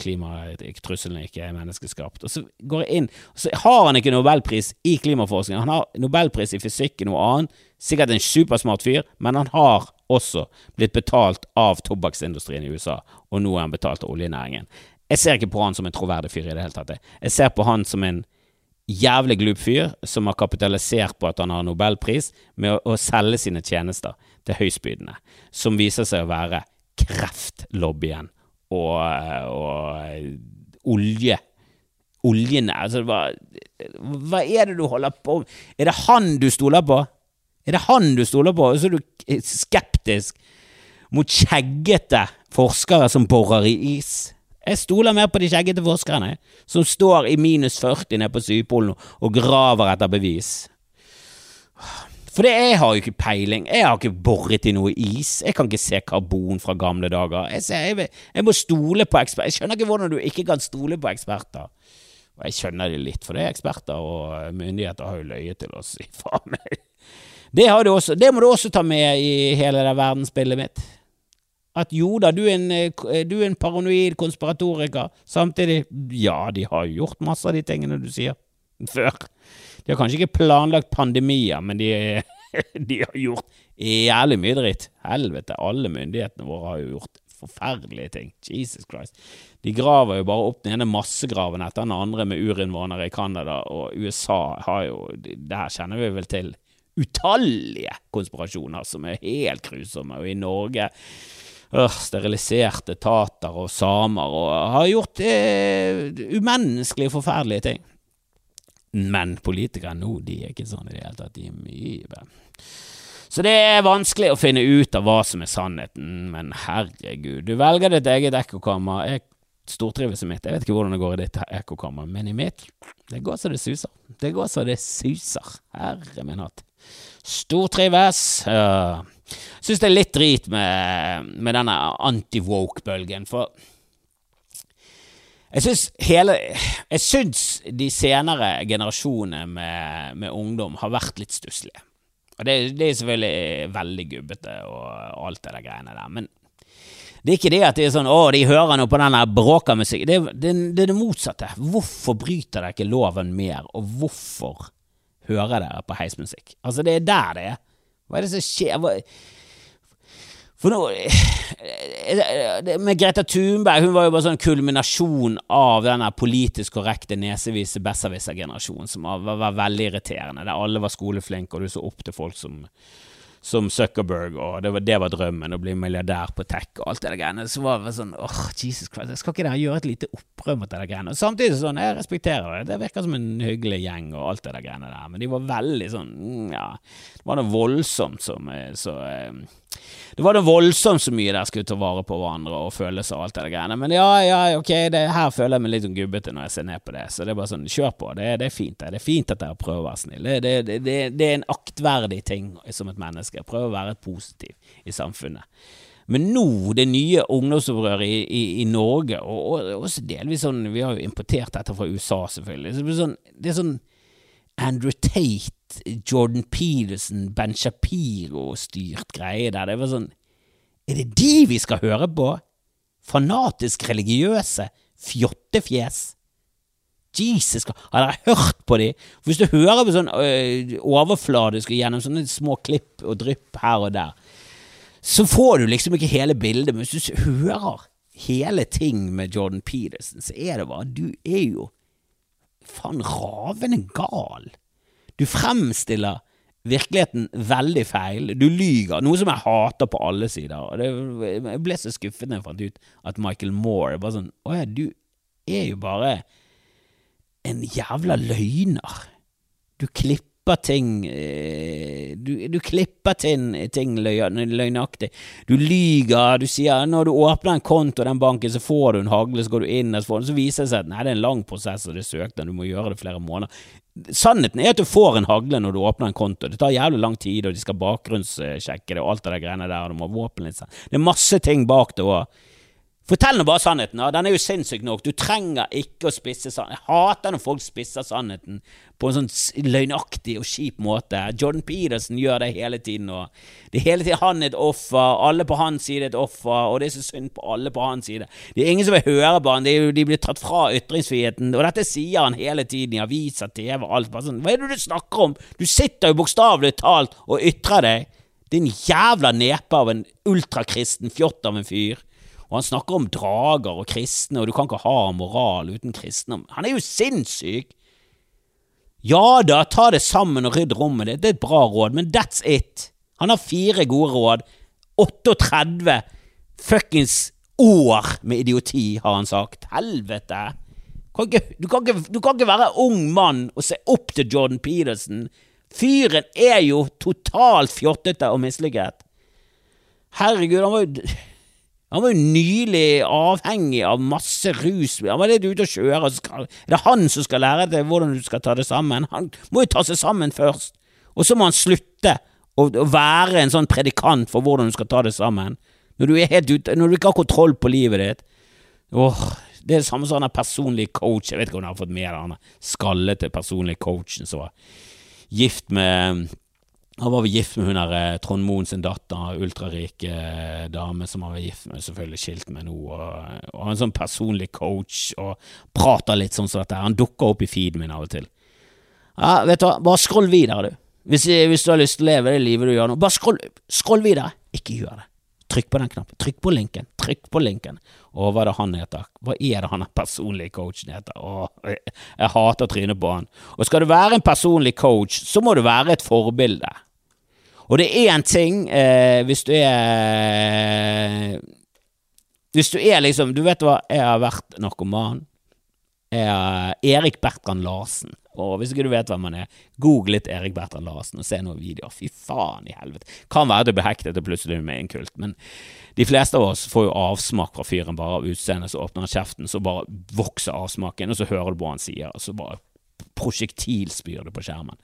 [SPEAKER 1] klimatrusselen ikke er menneskeskapt. Og så går jeg inn, og så har han ikke nobelpris i klimaforskning. Han har nobelpris i fysikk og noe annet. Sikkert en supersmart fyr, men han har også blitt betalt av tobakksindustrien i USA, og nå er han betalt av oljenæringen. Jeg ser ikke på han som en troverdig fyr i det hele tatt. Jeg ser på han som en jævlig glup fyr som har kapitalisert på at han har nobelpris, med å, å selge sine tjenester til høystbydende, som viser seg å være kreftlobbyen og, og olje. Oljene altså, hva, hva er det du holder på med? Er det han du stoler på? Er det han du stoler på? Og så er du skeptisk mot skjeggete forskere som borer i is. Jeg stoler mer på de skjeggete forskerne som står i minus 40 nede på Sydpolen og graver etter bevis. For det, jeg har jo ikke peiling. Jeg har ikke boret i noe is. Jeg kan ikke se karbon fra gamle dager. Jeg, ser, jeg, jeg må stole på eksperter. Jeg skjønner ikke hvordan du ikke kan stole på eksperter. Og jeg skjønner det litt, for det er eksperter og myndigheter har jo løyet til oss. Faen meg. Det, også, det må du også ta med i hele det verdensbildet mitt. At jo da, du er en, du er en paranoid konspiratoriker. Samtidig, ja, de har gjort masse av de tingene du sier, før. De har kanskje ikke planlagt pandemier, men de, [LAUGHS] de har gjort jævlig mye dritt. Helvete, alle myndighetene våre har jo gjort forferdelige ting. Jesus Christ. De graver jo bare opp den ene massegraven etter den andre med urinnvånere i Canada, og USA har jo Der kjenner vi vel til utallige konspirasjoner som er helt grusomme, og i Norge øh, steriliserte tater og samer og har gjort øh, umenneskelige, forferdelige ting. Men politikere nå, de er ikke sånn i det hele tatt. De er mye bedre. Så det er vanskelig å finne ut av hva som er sannheten, men herregud, du velger ditt eget ekkokammer. Jeg stortrives i mitt. Jeg vet ikke hvordan det går i ditt ekkokammer, men i mitt, det går så det suser. Det går så det suser. Herre min hatt. Stortrives. Uh, Syns det er litt drit med, med denne anti-woke-bølgen, for jeg syns hele Jeg syns de senere generasjonene med, med, ungdom har vært litt stusslige. Og det, det, er selvfølgelig veldig gubbete og alt det der greiene der, men det er ikke det at det er sånn 'Å, de hører nå på den bråkamusikken. Det, det, det er det motsatte. Hvorfor bryter dere ikke loven mer, og hvorfor hører dere på heismusikk? Altså, det er der det er. Hva er det som skjer? Hva, for nå Med Greta Thunberg, hun var jo bare sånn kulminasjon av denne politisk korrekte nesevise besserwisser-generasjonen som var, var, var, veldig irriterende, der alle var skoleflinke, og du så opp til folk som som Zuckerberg, og det var, det var, drømmen, å bli milliardær på tech og alt det der greiene. Så var det sånn åh, oh, Jesus Christ, jeg skal ikke dere gjøre et lite opprør mot det der greiene? Og samtidig sånn, jeg respekterer det, det virker som en hyggelig gjeng og alt det der greiene der, men de var veldig sånn, mm, ja, det var noe voldsomt som eh, så eh, det var det voldsomt så mye der skulle ta vare på hverandre og følelser og alt det greiene. Men ja, ja, ok, det, her føler jeg meg litt sånn gubbete når jeg ser ned på det. Så det er bare sånn, kjør på. Det, det er fint det. Det er fint at dere prøver å være snille. Det, det, er en aktverdig ting som et menneske. Prøve å være positiv i samfunnet. Men nå, det nye ungdomsopprøret i, i, i, Norge, og, og, også delvis sånn Vi har jo importert dette fra USA, selvfølgelig. Så det, er sånn, det er sånn Andrew Tate Jordan Peterson, Ben Shapiro-styrt greie der. Det var sånn Er det de vi skal høre på? Fanatisk religiøse fjottefjes? Jesus, har dere hørt på de? Hvis du hører på sånn øh, overfladisk og gjennom sånne små klipp og drypp her og der, så får du liksom ikke hele bildet. Men hvis du hører hele ting med Jordan Peterson, så er det bare Du er jo faen ravende gal. Du fremstiller virkeligheten veldig feil. Du lyger, noe som jeg hater på alle sider. Det, jeg ble så skuffet da jeg fant ut at Michael Moore bare sånn Å ja, du er jo bare en jævla løgner. Du klipper klipper ting eh, Du, du klipper ting, ting løgnaktig. Du lyger. Du sier når du åpner en konto i den banken, så får du en hagle, så går du inn, og så, så viser det seg at nei, det er en lang prosess, og det er søknad, du må gjøre det flere måneder. Sannheten er at du får en hagle når du åpner en konto. Det tar jævlig lang tid, og de skal bakgrunnssjekke det og alt det der greiene der, og du må ha våpenlisens. Det er masse ting bak det òg. Fortell nå bare sannheten. Ja. Den er jo sinnssyk nok. Du trenger ikke å spisse sannheten. Jeg hater når folk spisser sannheten på en sånn løgnaktig og kjip måte. Jordan Peterson gjør det hele tiden. Og det er hele tiden han er et offer, alle på hans side er et offer, og det er så synd på alle på hans side. Det er ingen som vil høre på han, de, de blir tatt fra ytringsfriheten, og dette sier han hele tiden i aviser, TV og alt. Bare sånn, Hva er det du snakker om? Du sitter jo bokstavelig talt og ytrer deg. Din jævla nepe av en ultrakristen fjott av en fyr. Og han snakker om drager og kristne, og du kan ikke ha moral uten kristne. Han er jo sinnssyk! Ja da, ta det sammen og rydd rommet ditt, det er et bra råd, men that's it. Han har fire gode råd. 38 fuckings år med idioti, har han sagt. Helvete! Kan ikke, du, kan ikke, du kan ikke være ung mann og se opp til Jordan Peterson. Fyren er jo totalt fjottete og mislykket. Herregud, han var jo han var jo nylig avhengig av masse rus. Han var litt ute å kjøre. og Skal, er det han som skal lære deg hvordan du skal ta det sammen? Han må jo ta seg sammen først. Og så må han slutte å, å være en sånn predikant for hvordan du skal ta det sammen. Når du ute, når du ikke har kontroll på livet ditt. Åh, det er det samme som han er personlig coach. Jeg vet ikke om han har fått med det, han skallete personlig coachen som var gift med han var vel gift med hun der eh, Trond Moen sin datter, ultrarik eh, dame som han var gift med, selvfølgelig skilt med nå, og, og en sånn personlig coach og prater litt sånn som dette. Han dukker opp i feeden min av og til. Ja, vet du hva, bare scroll videre, du. Hvis, hvis du har lyst til å leve det livet du gjør nå, bare scroll, scroll videre. Ikke gjør det. Trykk på den knappen. Trykk på linken. Trykk på linken. Og hva er det han heter? Hva er det han er personlig coachen heter? Åh, jeg, jeg hater trynet på han. Og skal du være en personlig coach, så må du være et forbilde. Og det er en ting eh, hvis du er Hvis du er liksom Du vet hva, jeg har vært narkoman. Jeg er Erik Bertrand Larsen. Og hvis ikke du vet hvem han er, google litt Erik Bertrand Larsen og se noen videoer. Fy faen i helvete. Kan være du blir hektet og plutselig med en kult, men de fleste av oss får jo avsmak fra fyren bare av utseendet. Så åpner han kjeften, så bare vokser avsmaken, og så hører du hva han sier, og så bare prosjektilspyr du på skjermen.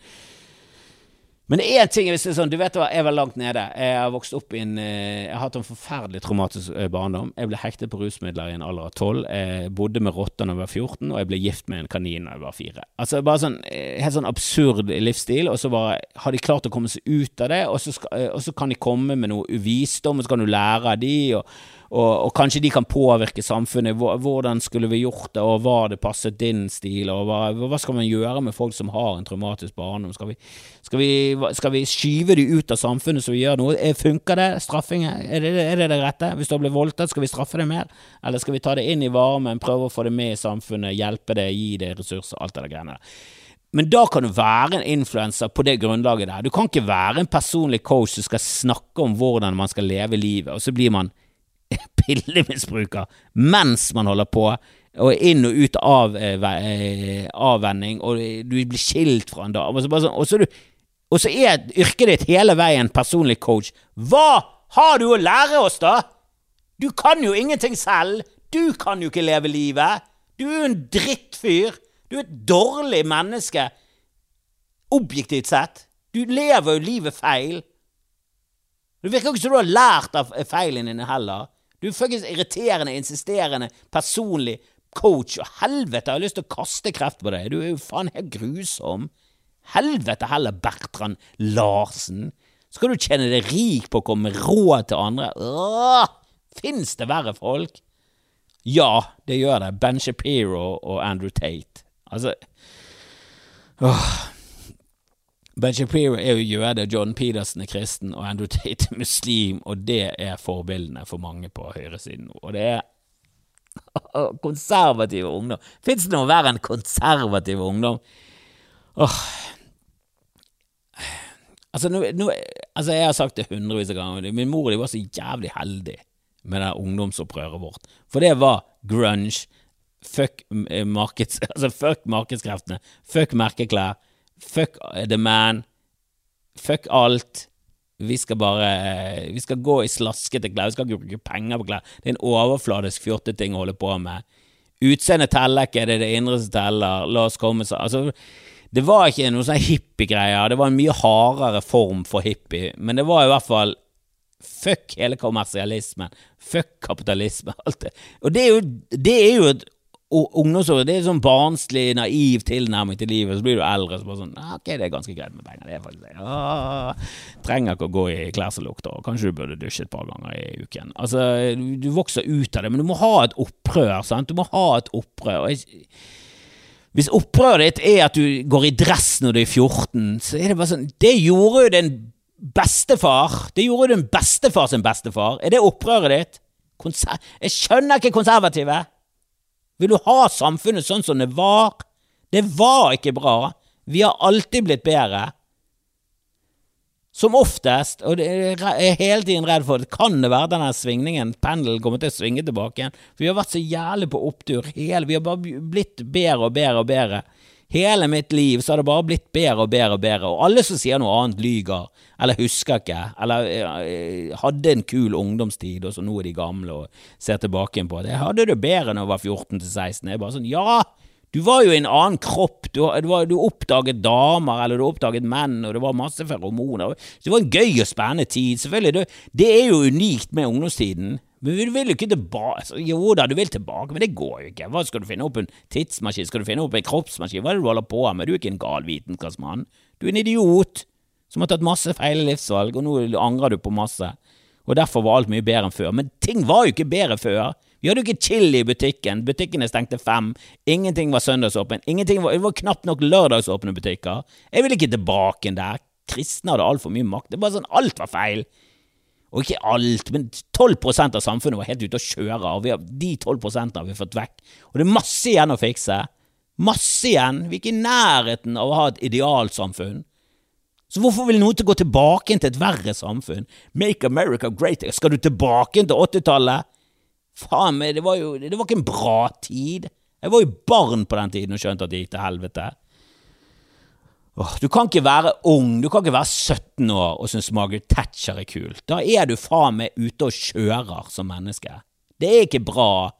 [SPEAKER 1] Men en ting hvis det er sånn, du vet hva, jeg var langt nede. Jeg har vokst opp i en eh, Jeg har hatt en forferdelig traumatisk eh, barndom. Jeg ble hektet på rusmidler i en alder av 12. Jeg bodde med rotter da jeg var 14, og jeg ble gift med en kanin da jeg var 4. Altså bare sånn eh, helt sånn absurd livsstil, og så bare har de klart å komme seg ut av det, og så, skal, og så kan de komme med noe uvisdom, og så kan du lære av de, og, og, og kanskje de kan påvirke samfunnet. Hvordan skulle vi gjort det, og hva det passet din stil, og hva, hva skal man gjøre med folk som har en traumatisk barndom? Skal vi, skal skal vi skyve de ut av samfunnet så vi gjør noe? Funker det? Straffing? Er det, er det det rette? Hvis du har blitt voldtatt, skal vi straffe det mer? Eller skal vi ta det inn i varmen, prøve å få det med i samfunnet, hjelpe det, gi det ressurser, alt det der greiene der? Men da kan du være en influenser på det grunnlaget der. Du kan ikke være en personlig coach som skal snakke om hvordan man skal leve livet, og så blir man [LAUGHS] pillemisbruker mens man holder på, og inn og ut av eh, avvenning, og du blir skilt fra en dame, og så, bare sånn, og så, du, og så er yrket ditt hele veien personlig coach. Hva har du å lære oss, da? Du kan jo ingenting selv. Du kan jo ikke leve livet. Du er jo en drittfyr. Du er et dårlig menneske. Objektivt sett. Du lever jo livet feil. Det virker ikke som du har lært av feilene dine heller. Du er fuckings irriterende, insisterende, personlig coach, og helvete, jeg har lyst til å kaste kreft på deg. Du er jo faen helt grusom. Helvete heller, Bertrand Larsen. Skal du tjene deg rik på å komme med råd til andre? Åh, Fins det verre folk? Ja, det gjør det. Ben Shapiro og Andrew Tate. Altså åh. Ben Shapiro er jo jøde, John Peterson er kristen, og Andrew [LAUGHS] Tate er muslim, og det er forbildene for mange på høyresiden. Og det er [LAUGHS] konservative ungdom. Fins det noe verre enn konservativ ungdom? Åh. Altså, nå, nå, altså, jeg har sagt det hundrevis av ganger, min mor de var så jævlig heldig med det ungdomsopprøret vårt. For det var grunge, fuck, markeds, [LAUGHS] altså, fuck markedskreftene, fuck merkeklær, fuck the man, fuck alt. Vi skal bare Vi skal gå i slaskete klær, vi skal ikke bruke penger på klær. Det er en overfladisk fjorteting å holde på med. Utseendet teller ikke, det er det indre som teller. La oss komme så Altså, det var ikke noe sånn hippiegreier, det var en mye hardere form for hippie, men det var i hvert fall Fuck hele kommersialismen. Fuck kapitalisme. Alt det. Og det er jo, det er jo et ungdomsåret det er sånn barnslig, naiv tilnærming til livet. Så blir du eldre så bare sånn Ok, det er ganske greit med penger. Det er faktisk det. Trenger ikke å gå i klær som lukter. Kanskje du burde dusje et par ganger i uken. Altså, du, vokser ut av det, men du må ha et opprør. sant? Du må ha et opprør. Jeg, hvis opprøret ditt er at du går i dress når du er 14, så er det bare sånn Det gjorde jo din bestefar. Det gjorde jo din bestefar sin bestefar. Er det opprøret ditt? Konser jeg skjønner ikke konservative. Vil du ha samfunnet sånn som det var? Det var ikke bra. Vi har alltid blitt bedre. Som oftest, og jeg er hele tiden redd for det, kan det være denne svingningen, pendelen kommer til å svinge tilbake igjen. For vi har vært så jævlig på opptur. Hele, vi har bare blitt bedre og bedre og bedre. Hele mitt liv så har det bare blitt bedre og bedre og bedre, og alle som sier noe annet, lyger, eller husker ikke, eller uh, hadde en kul ungdomstid, og så nå er de gamle og ser tilbake på det. Jeg hadde det bedre når jeg var 14 til 16. Jeg bare sånn, ja, du var jo i en annen kropp, du, du, du, oppdaget damer, eller du oppdaget menn, og det var masse feromoner. Det var en gøy og spennende tid, selvfølgelig. Det, det er jo unikt med ungdomstiden. Men du vil jo ikke tilbake altså, Jo da, du vil tilbake, men det går jo ikke. Hva Skal du finne opp en tidsmaskin? Skal du finne opp en kroppsmaskin? Hva er det du holder på med? Du er ikke en gal vitenskapsmann. Du er en idiot som har tatt masse feil livsvalg, og nå angrer du på masse. Og derfor var alt mye bedre enn før. Men ting var jo ikke bedre før. Vi hadde jo ikke chili i butikken. Butikkene stengte fem. Ingenting var søndagsåpen. Var, det var knapt nok lørdagsåpne butikker. Jeg vil ikke tilbake der. Kristne hadde altfor mye makt. Det var sånn, Alt var feil. Og ikke alt, men 12% av samfunnet var helt ute å kjøre, og har, de 12 har vi fått vekk. Og det er masse igjen å fikse. Masse igjen. Vi er ikke i nærheten av å ha et idealsamfunn. Så hvorfor vil noen til gå tilbake til et verre samfunn? Make America great Skal du tilbake til 80-tallet? Faen meg, det var jo det var ikke en bra tid. Jeg var jo barn på den tiden og skjønte at det gikk til helvete. Oh, du kan ikke være ung, du kan ikke være 17 år og synes Margaret Thatcher er kul. Da er du faen meg ute og kjører som menneske. Det er ikke bra.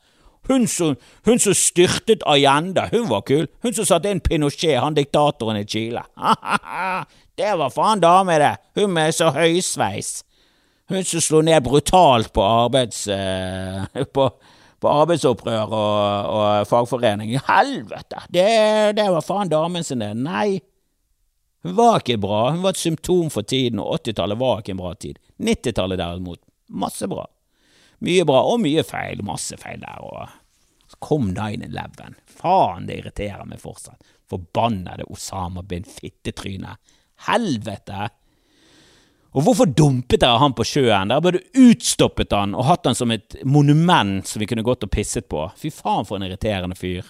[SPEAKER 1] Hun som, hun som styrtet Agenda, hun var kul. Hun som satte inn Pinochet, han diktatoren i Chile. [LAUGHS] det var faen dame, det. Hun med så høysveis. Hun som slo ned brutalt på arbeids... Uh, [LAUGHS] på, på arbeidsopprør og, og fagforening. Helvete! Det, det var faen damen sin, det. Nei. Hun var ikke bra, hun var et symptom for tiden, og 80-tallet var ikke en bra tid. 90-tallet derimot, masse bra. Mye bra, og mye feil, masse feil der, og så kom 9-11. Faen, det irriterer meg fortsatt. Forbannede Osama bin fittetryne. Helvete! Og hvorfor dumpet dere han på sjøen? Dere burde utstoppet han og hatt han som et monument som vi kunne gått og pisset på. Fy faen, for en irriterende fyr.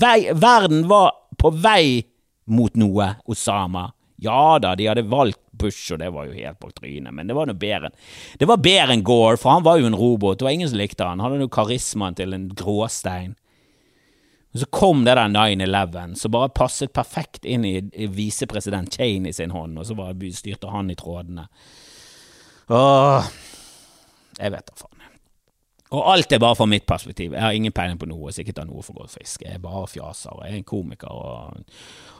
[SPEAKER 1] Vei, verden var på vei mot noe, Osama. Ja da, de hadde valgt Bush, og det var jo helt på trynet, men det var noe bedre Det var bedre enn Gore, for han var jo en robot. Det var ingen som likte han. Han hadde jo karismaen til en gråstein. Og så kom det der 9-11, som bare passet perfekt inn i, i visepresident Cheney sin hånd, og så bare styrte han i trådene. Åh, jeg vet da faen. Og alt er bare fra mitt perspektiv. Jeg har ingen peiling på noe, sikkert ikke ta noe for godt fisk. Jeg er bare fjaser, og jeg er en komiker. Og,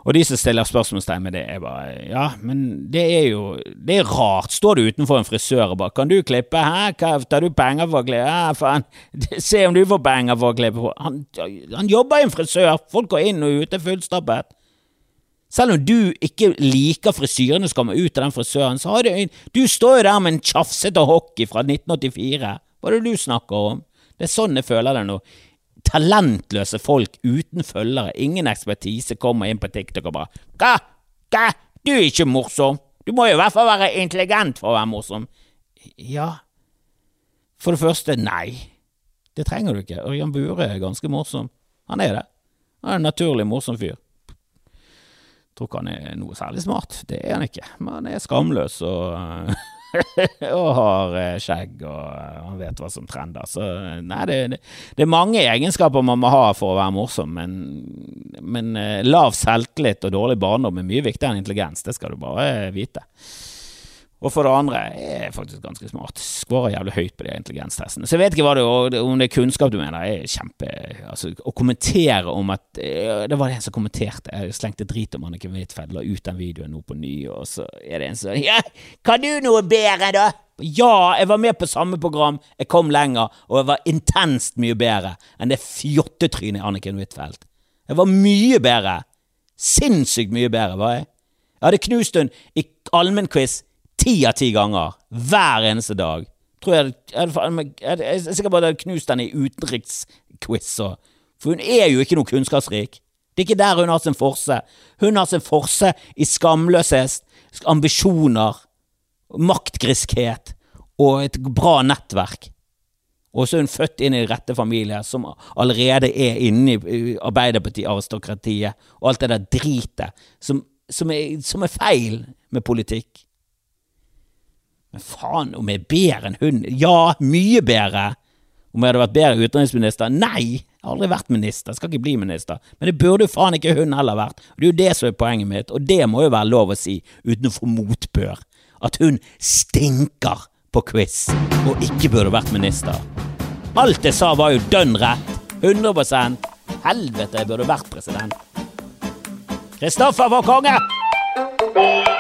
[SPEAKER 1] og de som stiller spørsmålstegn med det, er bare Ja, men det er jo Det er rart. Står du utenfor en frisør og bare 'Kan du klippe? Hæ? Tar du penger for å klippe?' 'Hæ, faen. Se om du får penger for å klippe. Han, han jobber i en frisør. Folk går inn og ut, er fullstappet. Selv om du ikke liker frisyrene som kommer ut av den frisøren, så har du Du står jo der med en tjafsete hockey fra 1984. Hva er det du snakker om? Det er sånn jeg føler det nå. Talentløse folk uten følgere, ingen ekspertise, kommer inn på TikTok og bare Hva? Hva? Du er ikke morsom! Du må jo i hvert fall være intelligent for å være morsom. Ja, for det første, nei. Det trenger du ikke. Ørjan Bure er ganske morsom. Han er det. Han er en naturlig morsom fyr. Tror ikke han er noe særlig smart. Det er han ikke. Men han er skamløs og [LAUGHS] [LAUGHS] og har eh, skjegg, og eh, han vet hva som trender. Så nei, det, det, det, er mange egenskaper man må ha for å være morsom, men, men lav selvtillit og dårlig barndom er mye viktigere enn intelligens. Det skal du bare vite. Og for det andre jeg er faktisk ganske smart. Skårer jævlig høyt på de intelligenstestene. Så jeg vet ikke hva det, om det er kunnskap du mener. Jeg er kjempe Altså, å kommentere om at eh, Det var det en som kommenterte. Jeg slengte drit om Anniken Huitfeldt, la ut den videoen nå på ny, og så er det en som Ja, kan du noe bedre, da? Ja, jeg var med på samme program, jeg kom lenger, og jeg var intenst mye bedre enn det fjottetrynet Anniken Huitfeldt. Jeg var mye bedre. Sinnssykt mye bedre, var jeg. Jeg hadde knust henne i allmennquiz ti av ti ganger. Hver eneste dag. Tror jeg, jeg, jeg, jeg, jeg er sikker på at jeg hadde knust henne i utenriksquiz. For hun er jo ikke noe kunnskapsrik. Det er ikke der hun har sin forse. Hun har sin forse i skamløshet, ambisjoner, maktgriskhet og et bra nettverk. Og så er hun født inn i rette familie, som allerede er inne i Arbeiderparti-aristokratiet, og alt det der dritet som, som, er, som er feil med politikk. Men faen, om jeg er bedre enn hun? Ja, mye bedre! Om jeg hadde vært bedre utenriksminister? Nei! Jeg har aldri vært minister, skal ikke bli minister. Men det burde jo faen ikke hun heller vært. Og Det er jo det som er poenget mitt, og det må jo være lov å si uten å få motbør. At hun stinker på quiz, og ikke burde vært minister. Alt jeg sa var jo dønn rett. 100 Helvete, jeg burde vært president. Kristoffer var konge!